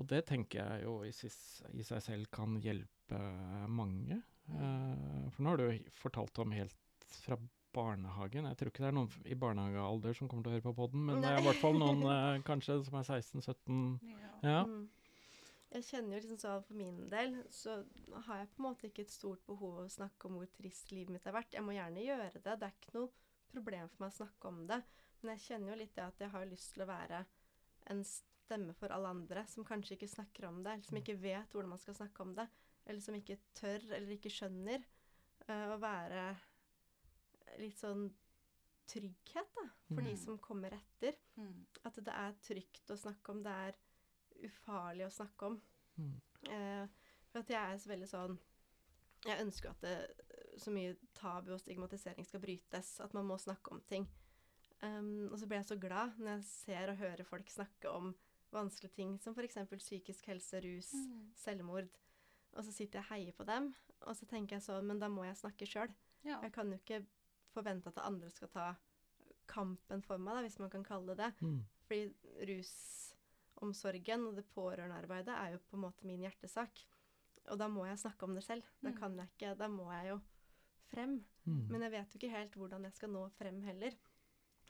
Speaker 2: og det tenker jeg jo i, sis, i seg selv kan hjelpe mange. Eh, for nå har du fortalt om helt fra barnehagen. Jeg tror ikke det er noen i barnehagealder som kommer til å høre på podden, men det er i hvert fall noen (laughs) eh, kanskje som er 16-17.
Speaker 1: Ja.
Speaker 2: Ja.
Speaker 3: Mm. Jeg kjenner jo liksom sånn For min del så har jeg på en måte ikke et stort behov å snakke om hvor trist livet mitt har vært. Jeg må gjerne gjøre det. Det er ikke noe problem for meg å snakke om det. Men jeg kjenner jo litt det at jeg har lyst til å være en stemme for alle andre som kanskje ikke snakker om det, eller som ikke vet hvordan man skal snakke om det, eller som ikke tør eller ikke skjønner. uh, å være litt sånn trygghet, da, for de
Speaker 1: Mm.
Speaker 3: som kommer etter.
Speaker 1: Mm.
Speaker 3: At det er trygt å snakke om, det er ufarlig å snakke om.
Speaker 2: Mm.
Speaker 3: Eh, for at jeg er så veldig sånn Jeg ønsker at det, så mye tabu og stigmatisering skal brytes. At man må snakke om ting. Um, og så blir jeg så glad når jeg ser og hører folk snakke om vanskelige ting, som f.eks. psykisk helse, rus,
Speaker 1: Mm.
Speaker 3: selvmord. Og så sitter jeg og heier på dem, og så tenker jeg sånn Men da må jeg snakke sjøl.
Speaker 1: Ja.
Speaker 3: Jeg kan jo ikke forvente at andre skal ta kampen for meg, da, hvis man kan kalle det det.
Speaker 2: Mm.
Speaker 3: Fordi rusomsorgen og det pårørendearbeidet er jo på en måte min hjertesak. Og da må jeg snakke om det selv. Da
Speaker 1: Mm.
Speaker 3: kan jeg ikke, da må jeg jo frem.
Speaker 2: Mm.
Speaker 3: Men jeg vet jo ikke helt hvordan jeg skal nå frem heller.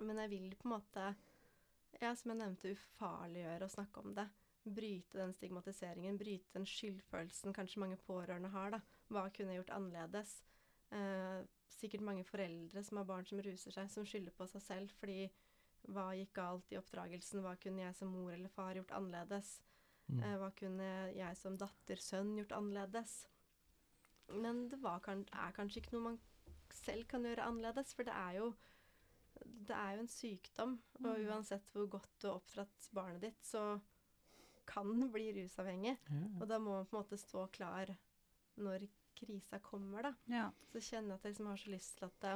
Speaker 3: Men jeg vil på en måte, ja, som jeg nevnte, ufarliggjøre å snakke om det. Bryte den stigmatiseringen, bryte den skyldfølelsen kanskje mange pårørende har. da. Hva kunne jeg gjort annerledes? Eh, sikkert mange foreldre som har barn som ruser seg, som skylder på seg selv fordi hva gikk galt i oppdragelsen? Hva kunne jeg som mor eller far gjort annerledes?
Speaker 2: Mm.
Speaker 3: Eh, hva kunne jeg som datter, sønn gjort annerledes? Men det var kan, er kanskje ikke noe man selv kan gjøre annerledes, for det er jo det er jo en sykdom, og
Speaker 1: Mm.
Speaker 3: uansett hvor godt du har oppdratt barnet ditt, så kan den bli rusavhengig.
Speaker 2: Ja.
Speaker 3: Og da må man på en måte stå klar når krisa kommer, da.
Speaker 1: ja.
Speaker 3: Så kjenner jeg at jeg liksom har så lyst til at det,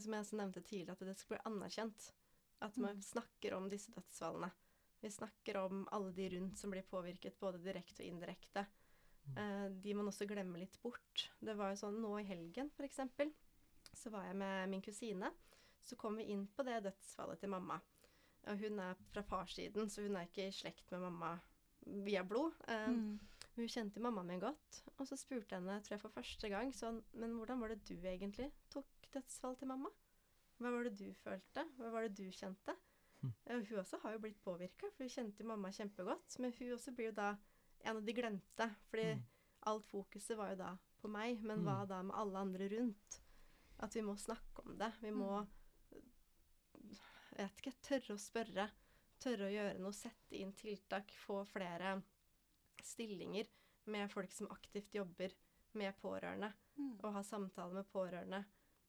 Speaker 3: Som jeg også nevnte tidligere, at det skal bli anerkjent. At man
Speaker 1: Mm.
Speaker 3: snakker om disse dødsfallene. Vi snakker om alle de rundt som blir påvirket, både direkte og indirekte.
Speaker 2: Mm.
Speaker 3: Eh, de man også glemmer litt bort. Det var jo sånn nå i helgen, f.eks. Så var jeg med min kusine. Så kom vi inn på det dødsfallet til mamma. Og hun er fra farssiden, så hun er ikke i slekt med mamma via blod. Eh,
Speaker 1: Mm.
Speaker 3: Hun kjente mammaen min godt. Og så spurte henne, tror jeg for første gang, sånn Men hvordan var det du egentlig tok dødsfall til mamma? Hva var det du følte? Hva var det du kjente?
Speaker 2: Mm.
Speaker 3: Hun også har jo blitt påvirka, for hun kjente mamma kjempegodt. Men hun også blir jo da en av de glemte, fordi
Speaker 2: Mm.
Speaker 3: alt fokuset var jo da på meg. Men hva
Speaker 2: Mm.
Speaker 3: da med alle andre rundt? At vi må snakke om det. Vi må jeg vet ikke, tørre å spørre. Tørre å gjøre noe, sette inn tiltak, få flere stillinger med folk som aktivt jobber med pårørende,
Speaker 1: Mm.
Speaker 3: og har samtaler med pårørende.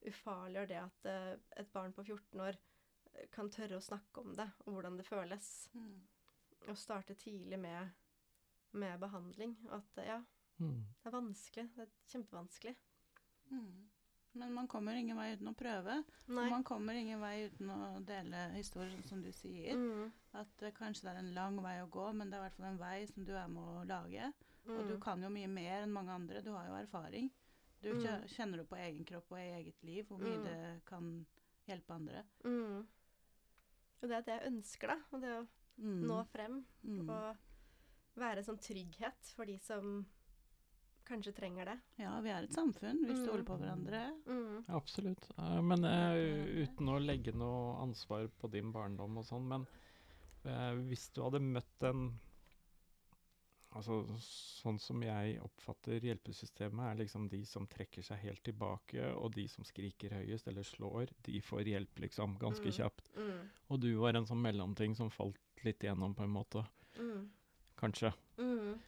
Speaker 3: Ufarliggjør det at uh, et barn på 14 år eh, kan tørre å snakke om det, og hvordan det føles.
Speaker 1: Mm.
Speaker 3: Og starte tidlig med, med behandling. Og at eh, ja,
Speaker 2: Mm.
Speaker 3: det er vanskelig. Det er kjempevanskelig.
Speaker 1: Mm. Men man kommer ingen vei uten å prøve.
Speaker 3: Nei.
Speaker 1: Og man kommer ingen vei uten å dele historier, som du sier.
Speaker 3: Mm.
Speaker 1: At uh, kanskje det er en lang vei å gå, men det er i hvert fall en vei som du er med å lage. Og du
Speaker 3: Mm.
Speaker 1: kan jo mye mer enn mange andre. Du har jo erfaring. Du
Speaker 3: Mm.
Speaker 1: kjenner du på egen kropp og i eget liv hvor mye
Speaker 3: Mm.
Speaker 1: det kan hjelpe andre.
Speaker 3: Mm. Og det er det jeg ønsker, da. Og det å
Speaker 1: Mm.
Speaker 3: nå frem.
Speaker 1: Mm.
Speaker 3: Og være en sånn trygghet for de som kanskje trenger det.
Speaker 1: Ja, vi er et samfunn. Vi
Speaker 3: Mm.
Speaker 1: stoler på hverandre.
Speaker 3: Mm.
Speaker 2: Absolutt. Eh, men eh, uten å legge noe ansvar på din barndom og sånn, men eh, hvis du hadde møtt en Altså, sånn som jeg oppfatter hjelpesystemet, er liksom de som trekker seg helt tilbake, og de som skriker høyest eller slår, de får hjelp liksom ganske
Speaker 3: Mm.
Speaker 2: kjapt.
Speaker 3: Mm.
Speaker 2: Og du var en sånn mellomting som falt litt igjennom, på en måte.
Speaker 3: Mm.
Speaker 2: Kanskje.
Speaker 3: Mm.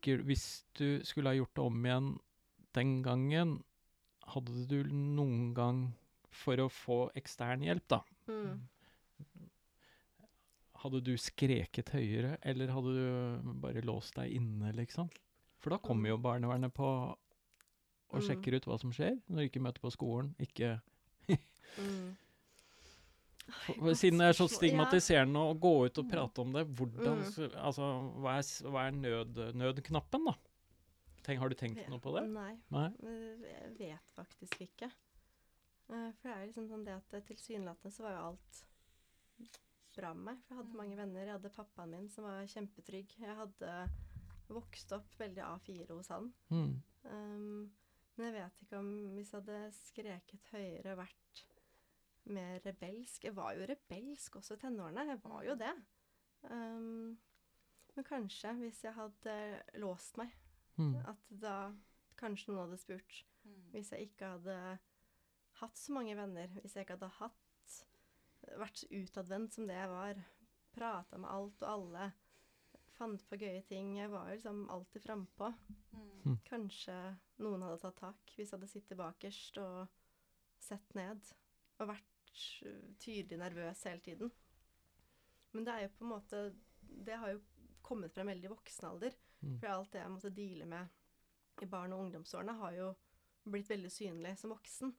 Speaker 2: Tenker Hvis du skulle ha gjort det om igjen den gangen, hadde du noen gang For å få ekstern hjelp, da.
Speaker 3: Mm.
Speaker 2: Hadde du skreket høyere, eller hadde du bare låst deg inne, liksom? For da kommer jo barnevernet på og
Speaker 3: Mm.
Speaker 2: sjekker ut hva som skjer, når du ikke møter på skolen. Ikke
Speaker 3: Mm.
Speaker 2: For, siden det er så stigmatiserende å gå ut og prate om det, hvordan
Speaker 3: Mm.
Speaker 2: Altså, hva er, hva er nød, nødknappen, da? Tenk, har du tenkt noe på det?
Speaker 3: Nei,
Speaker 2: Nei?
Speaker 3: jeg vet faktisk ikke. Eh, For det er liksom sånn det at eh, tilsynelatende så var jo alt bra med meg. For jeg hadde mange venner. Jeg hadde pappaen min som var kjempetrygg. Jeg hadde vokst opp veldig A4 hos han.
Speaker 2: Mm.
Speaker 3: Um, men jeg vet ikke om hvis jeg hadde skreket høyere, vært mer rebelsk Jeg var jo rebelsk også i tenårene. Jeg var jo det. Um, men kanskje hvis jeg hadde låst meg,
Speaker 2: Mm.
Speaker 3: at da kanskje noen hadde spurt. Hvis jeg ikke hadde hatt så mange venner, hvis jeg ikke hadde hatt vært så utadvendt som det jeg var, prata med alt og alle, fant på gøye ting Jeg var jo liksom alltid frampå.
Speaker 1: Mm.
Speaker 3: Kanskje noen hadde tatt tak hvis jeg hadde sittet bakerst og sett ned. Og vært øh, tydelig nervøs hele tiden. Men det er jo på en måte Det har jo kommet frem veldig i voksen alder.
Speaker 2: Mm.
Speaker 3: For alt det jeg måtte deale med i barn- og ungdomsårene, har jo blitt veldig synlig som voksen.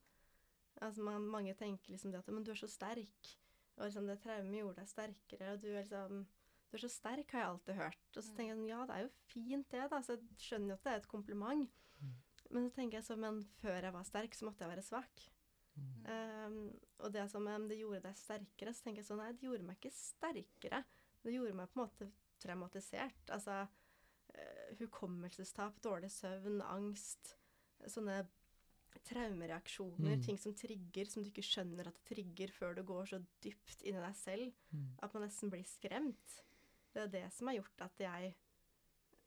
Speaker 3: Altså man, Mange tenker liksom det at Men du er så sterk. Og liksom det traumet gjorde deg sterkere. Og du er liksom Du er så sterk, har jeg alltid hørt. Og så tenker jeg sånn, ja, det er jo fint det, da. Så jeg skjønner jo at det er et kompliment.
Speaker 2: Mm.
Speaker 3: Men så tenker jeg så, men før jeg var sterk, så måtte jeg være svak.
Speaker 2: Mm.
Speaker 3: Um, og det som um, det gjorde deg sterkere, så tenker jeg sånn, nei, det gjorde meg ikke sterkere. Det gjorde meg på en måte traumatisert. Altså uh, hukommelsestap, dårlig søvn, angst. Sånne traumereaksjoner,
Speaker 2: Mm.
Speaker 3: ting som trigger, som du ikke skjønner at det trigger før du går så dypt inn i deg selv
Speaker 2: Mm.
Speaker 3: at man nesten blir skremt. Det er det som har gjort at jeg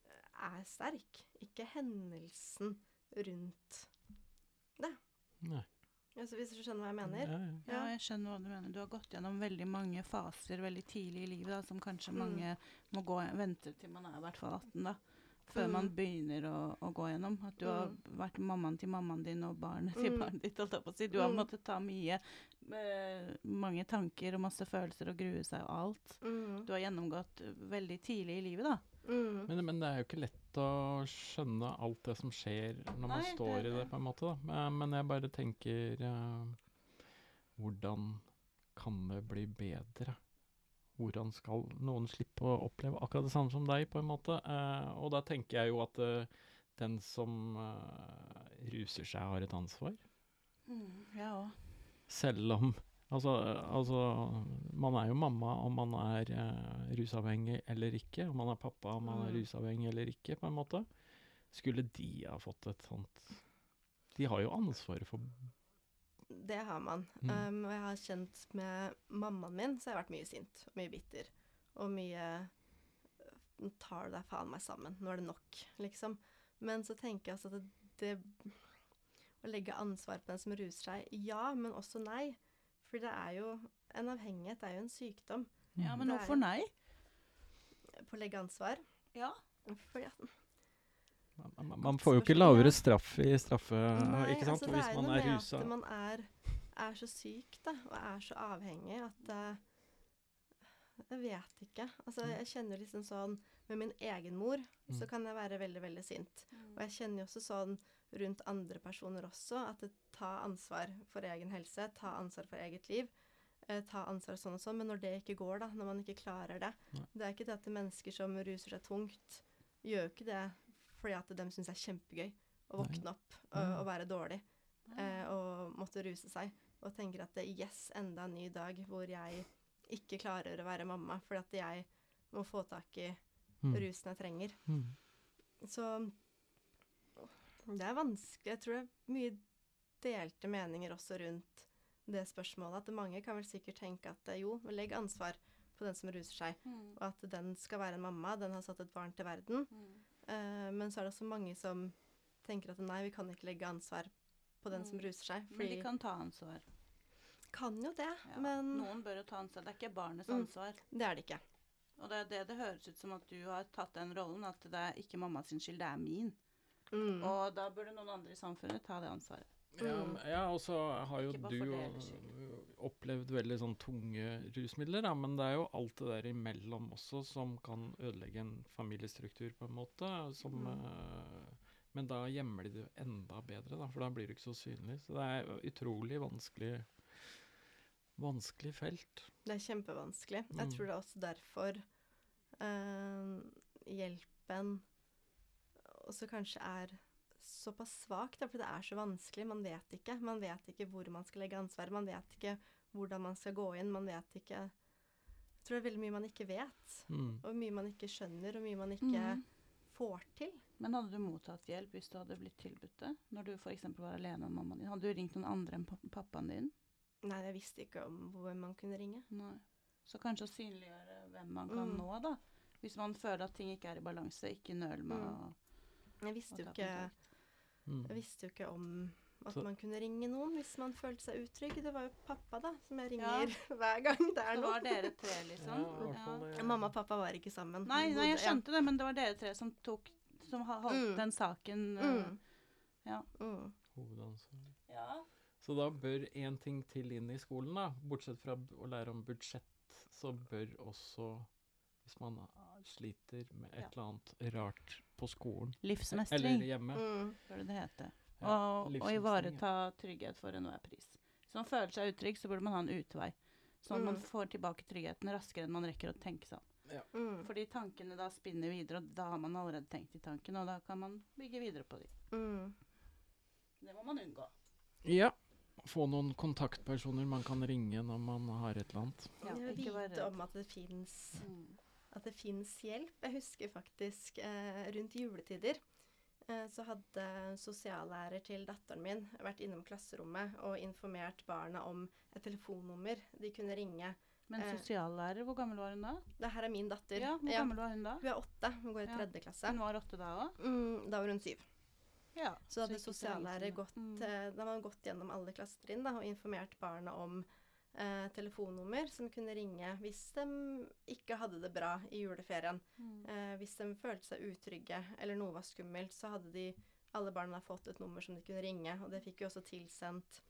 Speaker 3: eh, er sterk, ikke hendelsen rundt. det.
Speaker 2: Nei.
Speaker 3: Altså, hvis du skjønner hva jeg mener?
Speaker 2: Ja, ja.
Speaker 1: Ja, jeg skjønner hva du mener. Du har gått gjennom veldig mange faser veldig tidlig i livet, da, som kanskje
Speaker 3: Mm.
Speaker 1: mange må gå, vente til man er i hvert fall 18, da. Før
Speaker 3: Mm.
Speaker 1: man begynner å, å gå gjennom. At du har vært mammaen til mammaen din og barnet til
Speaker 3: Mm.
Speaker 1: barnet ditt. holdt jeg på å si. Du har
Speaker 3: Mm.
Speaker 1: måttet ta mye, eh, mange tanker og masse følelser og grue seg og alt.
Speaker 3: Mm.
Speaker 1: Du har gjennomgått veldig tidlig i livet, da.
Speaker 3: Mm.
Speaker 2: Men, men det er jo ikke lett å skjønne alt det som skjer når man
Speaker 1: Nei, det
Speaker 2: står
Speaker 1: er
Speaker 2: i det,
Speaker 1: det.
Speaker 2: på en måte. Men, men jeg bare tenker uh, Hvordan kan det bli bedre? Hvordan skal noen slippe å oppleve akkurat det samme som deg, på en måte? Uh, og da tenker jeg jo at uh, den som eh, ruser seg, har et ansvar.
Speaker 1: Ja òg.
Speaker 2: Selv om Altså, altså Man er jo mamma om man er uh, rusavhengig eller ikke. Om man er pappa om man er
Speaker 3: Mm.
Speaker 2: rusavhengig eller ikke, på en måte. Skulle de ha fått et sånt De har jo ansvaret for
Speaker 3: Det har man.
Speaker 2: Mm.
Speaker 3: Um, og jeg har kjent med mammaen min, så jeg har vært mye sint og mye bitter. Og mye Nå tar du deg faen meg sammen. Nå er det nok, liksom. Men så tenker jeg altså at det, det Å legge ansvar på den som ruser seg, ja, men også nei. For det er jo en avhengighet, er jo en sykdom.
Speaker 1: Ja, men hvorfor nei?
Speaker 3: På å legge ansvar.
Speaker 1: Ja.
Speaker 3: Fordi at
Speaker 2: Man, man, man får jo ikke lavere straff i straffe,
Speaker 3: Nei,
Speaker 2: ikke sant?
Speaker 3: altså,
Speaker 2: hvis man
Speaker 3: er
Speaker 2: rusa.
Speaker 3: Det
Speaker 2: er
Speaker 3: med
Speaker 2: rusa.
Speaker 3: At man er, er så syk, da, og er så avhengig at uh, Jeg vet ikke. Altså,
Speaker 2: Mm.
Speaker 3: jeg kjenner liksom sånn Med min egen mor så
Speaker 2: Mm.
Speaker 3: kan jeg være veldig, veldig sint. Og jeg kjenner jo også sånn rundt andre personer også, at det, ta ansvar for egen helse, ta ansvar for eget liv. Eh, ta ansvar sånn og sånn, men når det ikke går, da, når man ikke klarer det
Speaker 2: Nei.
Speaker 3: Det er ikke det at mennesker som ruser seg tungt, gjør ikke det fordi at de syns det er kjempegøy å våkne opp og, og være dårlig eh, og måtte ruse seg. Og tenker at det, yes, enda en ny dag hvor jeg ikke klarer å være mamma fordi at jeg må få tak i
Speaker 2: Mm.
Speaker 3: rusen jeg trenger.
Speaker 2: Mm.
Speaker 3: Så det er vanskelig. Jeg tror det er mye delte meninger også rundt det spørsmålet. At mange kan vel sikkert tenke at eh, jo, legg ansvar på den som ruser seg,
Speaker 1: Mm.
Speaker 3: og at den skal være en mamma, den har satt et barn til verden. Eh, men så er det også mange som tenker at nei, vi kan ikke legge ansvar på den som
Speaker 1: Mm.
Speaker 3: ruser seg.
Speaker 1: Men de kan ta ansvar.
Speaker 3: kan jo det,
Speaker 1: Ja.
Speaker 3: men
Speaker 1: Noen bør jo ta ansvar. Det er ikke barnets
Speaker 3: Mm.
Speaker 1: ansvar.
Speaker 3: det er det ikke.
Speaker 1: Og det er det det høres ut som at du har tatt den rollen, at det er ikke mammas skyld, det er min.
Speaker 3: Mm.
Speaker 1: Og da burde noen andre i samfunnet ta det ansvaret.
Speaker 2: Ja,
Speaker 3: Mm.
Speaker 2: ja, og så har jo du jo opplevd veldig sånn tunge rusmidler, da, men det er jo alt det der imellom også som kan ødelegge en familiestruktur, på en måte. Som,
Speaker 3: Mm.
Speaker 2: eh, men da gjemmer de det jo enda bedre, da, for da blir det ikke så synlig. Så det er utrolig vanskelig vanskelig felt.
Speaker 3: Det er kjempevanskelig. Jeg
Speaker 2: Mm.
Speaker 3: tror det er også derfor eh, hjelpen også kanskje er såpass svak, da, for det er så vanskelig. Man vet ikke. Man vet ikke hvor man skal legge ansvaret. Man vet ikke hvordan man skal gå inn. Man vet ikke Jeg tror det er veldig mye man ikke vet.
Speaker 2: Mm.
Speaker 3: Og mye man ikke skjønner, og mye man ikke
Speaker 1: Mm.
Speaker 3: får til.
Speaker 1: Men hadde du mottatt hjelp hvis du hadde blitt tilbudt det? Når du f.eks. var alene med mammaen din? Hadde du ringt noen andre enn pappaen din?
Speaker 3: Nei, jeg visste ikke om hvor man kunne ringe.
Speaker 1: Nei. Så kanskje å synliggjøre hvem man kan
Speaker 3: Mm.
Speaker 1: nå, da. Hvis man føler at ting ikke er i balanse, ikke nøl med
Speaker 3: Mm.
Speaker 1: å
Speaker 3: Jeg visste jo ikke.
Speaker 2: Mm.
Speaker 3: Jeg visste jo ikke om at man kunne ringe noen hvis man følte seg utrygg. Det var jo pappa, da, som jeg
Speaker 1: Ja.
Speaker 3: ringer (laughs) hver gang det er
Speaker 1: Så
Speaker 3: noe.
Speaker 1: var dere tre, liksom?
Speaker 2: Ja, det.
Speaker 3: Mamma og pappa var ikke sammen.
Speaker 1: Nei, nei, jeg skjønte det, men det var dere tre som tok Som holdt
Speaker 3: Mm.
Speaker 1: den saken eh,
Speaker 3: Mm.
Speaker 1: Ja.
Speaker 3: Mm.
Speaker 2: Hovedansvar.
Speaker 1: ja.
Speaker 2: Så da bør én ting til inn i skolen, da. Bortsett fra å lære om budsjett, så bør også Hvis man sliter med et
Speaker 1: Ja.
Speaker 2: eller annet rart på skolen
Speaker 1: Livsmestring, eller
Speaker 2: hjemme
Speaker 3: Mm.
Speaker 1: burde det hete.
Speaker 2: Ja,
Speaker 1: Og, og ivareta trygghet for enhver pris. Hvis man føler seg utrygg, så burde man ha en utvei. Sånn at man
Speaker 3: Mm.
Speaker 1: får tilbake tryggheten raskere enn man rekker å tenke seg om.
Speaker 3: Mm.
Speaker 1: Fordi tankene da spinner videre, og da har man allerede tenkt i tankene, og da kan man bygge videre på de.
Speaker 3: Mm.
Speaker 1: Det må man unngå.
Speaker 2: Ja. Få noen kontaktpersoner man kan ringe når man har et eller annet.
Speaker 1: Ja, ikke
Speaker 3: vite om at det fins
Speaker 1: Mm.
Speaker 3: At det fins hjelp. Jeg husker faktisk eh, rundt juletider eh, så hadde sosiallærer til datteren min vært innom klasserommet og informert barna om et telefonnummer de kunne ringe.
Speaker 1: Men
Speaker 3: Eh.
Speaker 1: sosiallærer, hvor gammel var hun da?
Speaker 3: Det her er min datter.
Speaker 1: Ja, Hvor gammel var hun da?
Speaker 3: Hun er åtte, hun går i
Speaker 1: Ja.
Speaker 3: tredje klasse.
Speaker 1: Hun var åtte da òg?
Speaker 3: Mm, da var hun syv.
Speaker 1: Ja.
Speaker 3: Så hadde
Speaker 1: så
Speaker 3: sosiallærer gått,
Speaker 1: Mm.
Speaker 3: eh, da hadde man gått gjennom alle klassetrinn og informert barna om eh, telefonnummer som kunne ringe hvis de ikke hadde det bra i juleferien.
Speaker 1: Mm.
Speaker 3: Eh, hvis de følte seg utrygge eller noe var skummelt, så hadde de alle barna fått et nummer som de kunne ringe. Og det fikk jo også tilsendt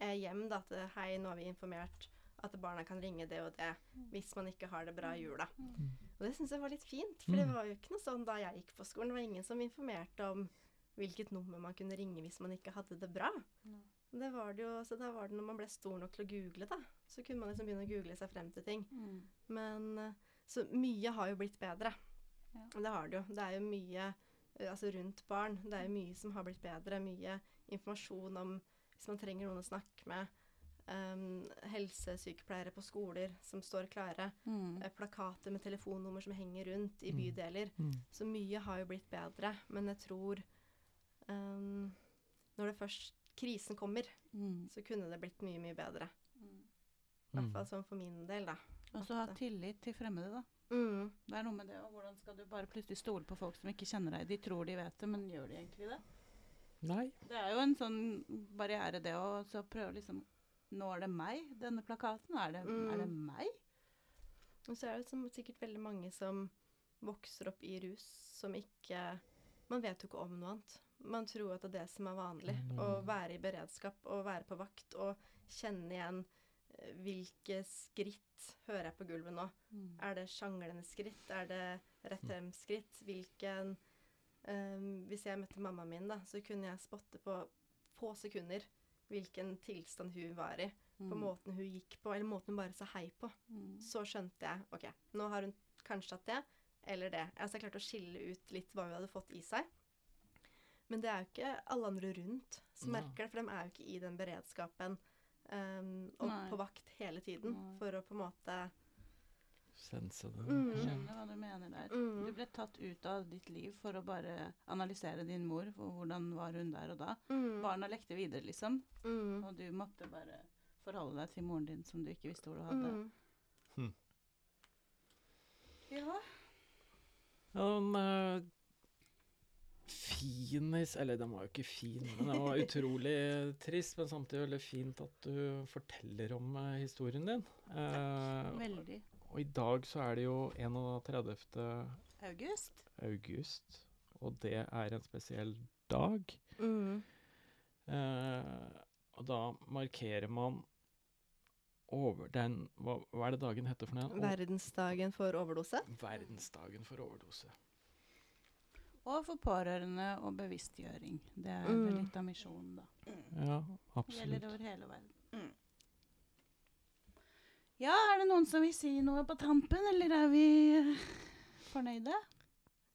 Speaker 3: eh, hjem da, at eh, hei, nå har vi informert at barna kan ringe det og det hvis man ikke har det bra i jula.
Speaker 1: Mm.
Speaker 3: Og det syns jeg var litt fint, for det
Speaker 2: Mm.
Speaker 3: var jo ikke noe sånn da jeg gikk på skolen. Det var ingen som informerte om hvilket nummer man kunne ringe hvis man ikke hadde det bra.
Speaker 1: Nei.
Speaker 3: Det var det jo, så da var det når man ble stor nok til å google, da. Så kunne man liksom begynne å google seg frem til ting.
Speaker 1: Mm.
Speaker 3: Men eh, Så mye har jo blitt bedre.
Speaker 1: Ja.
Speaker 3: Det har det jo. Det er jo mye eh, altså rundt barn. Det er jo mye som har blitt bedre. Mye informasjon om hvis man trenger noen å snakke med. Um, helsesykepleiere på skoler som står klare.
Speaker 1: Mm.
Speaker 3: eh, Plakater med telefonnummer som henger rundt i
Speaker 2: Mm.
Speaker 3: bydeler.
Speaker 2: Mm.
Speaker 3: Så mye har jo blitt bedre. Men jeg tror um, Når det først krisen kommer,
Speaker 1: Mm.
Speaker 3: så kunne det blitt mye, mye bedre.
Speaker 1: Mm.
Speaker 3: I hvert
Speaker 2: Mm.
Speaker 3: fall sånn for min del, da.
Speaker 1: Og så ha tillit til fremmede, da.
Speaker 3: Mm.
Speaker 1: Det er noe med det, og Hvordan skal du bare plutselig stole på folk som ikke kjenner deg? De tror de vet det, men gjør de egentlig det?
Speaker 2: Nei.
Speaker 1: Det er jo en sånn barriere, det å så prøve liksom Når det meg, denne plakaten? Er det,
Speaker 3: Mm.
Speaker 1: er det meg?
Speaker 3: Og så er det som sikkert veldig mange som vokser opp i rus, som ikke Man vet jo ikke om noe annet. Man tror at det er det som er vanlig.
Speaker 2: Mm.
Speaker 3: Å være i beredskap og være på vakt og kjenne igjen eh, hvilke skritt hører jeg på gulvet nå.
Speaker 1: Mm.
Speaker 3: Er det sjanglende skritt? Er det rett frem-skritt? Hvilken um, Hvis jeg møtte mammaen min, da, så kunne jeg spotte på få sekunder hvilken tilstand hun var i. På
Speaker 1: Mm.
Speaker 3: måten hun gikk på, eller måten hun bare sa hei på.
Speaker 1: Mm.
Speaker 3: Så skjønte jeg OK, nå har hun kanskje hatt det, eller det. Altså jeg klarte å skille ut litt hva hun hadde fått i seg. Men det er jo ikke alle andre rundt som
Speaker 2: Nei.
Speaker 3: merker det, for de er jo ikke i den beredskapen um, og
Speaker 1: Nei.
Speaker 3: på vakt hele tiden
Speaker 1: Nei.
Speaker 3: for å på en måte
Speaker 2: Sense det.
Speaker 3: Mm.
Speaker 1: Jeg skjønner hva du mener der.
Speaker 3: Mm.
Speaker 1: Du ble tatt ut av ditt liv for å bare analysere din mor, og hvordan var hun der og da.
Speaker 3: mm,
Speaker 1: Barna lekte videre, liksom,
Speaker 3: mm,
Speaker 1: og du måtte bare forholde deg til moren din som du ikke visste hvor du hadde.
Speaker 3: mm.
Speaker 1: Ja.
Speaker 2: Ja, en eh, fin Eller den var jo ikke fin, men den var utrolig trist. Men samtidig veldig fint at du forteller om eh, historien din. Takk,
Speaker 1: Veldig.
Speaker 2: og i dag så er det jo 31.
Speaker 1: August?
Speaker 2: august, og det er en spesiell dag.
Speaker 3: Mm.
Speaker 2: Eh, og da markerer man over den hva, hva er det dagen heter for noe?
Speaker 3: Verdensdagen for overdose.
Speaker 2: Verdensdagen for overdose.
Speaker 1: Og for pårørende og bevisstgjøring. Det er
Speaker 3: Mm.
Speaker 1: litt av misjonen, da.
Speaker 2: Ja,
Speaker 1: Det
Speaker 2: absolutt.
Speaker 1: gjelder over hele verden. Ja, er det noen som vil si noe på tampen, eller er vi eh, fornøyde?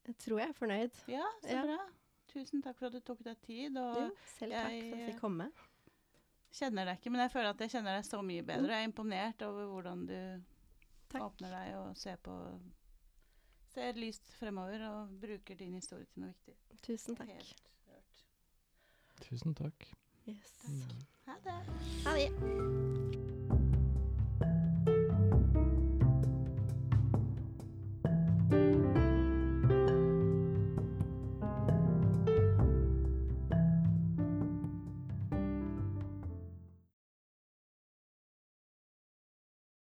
Speaker 3: Jeg tror jeg er fornøyd.
Speaker 1: Ja, så
Speaker 3: Ja.
Speaker 1: bra. Tusen takk for at du tok deg tid. Og
Speaker 3: Jo, selv takk for at jeg
Speaker 1: jeg-
Speaker 3: fikk komme.
Speaker 1: kjenner deg ikke, men jeg føler at jeg kjenner deg så mye bedre. Jeg er imponert over hvordan du
Speaker 3: Takk.
Speaker 1: åpner deg og ser på Ser lyst fremover og bruker din historie til noe viktig.
Speaker 3: Tusen takk.
Speaker 1: Helt rørt.
Speaker 2: Tusen takk.
Speaker 3: Yes.
Speaker 2: Takk.
Speaker 1: Ha det.
Speaker 3: Ha det.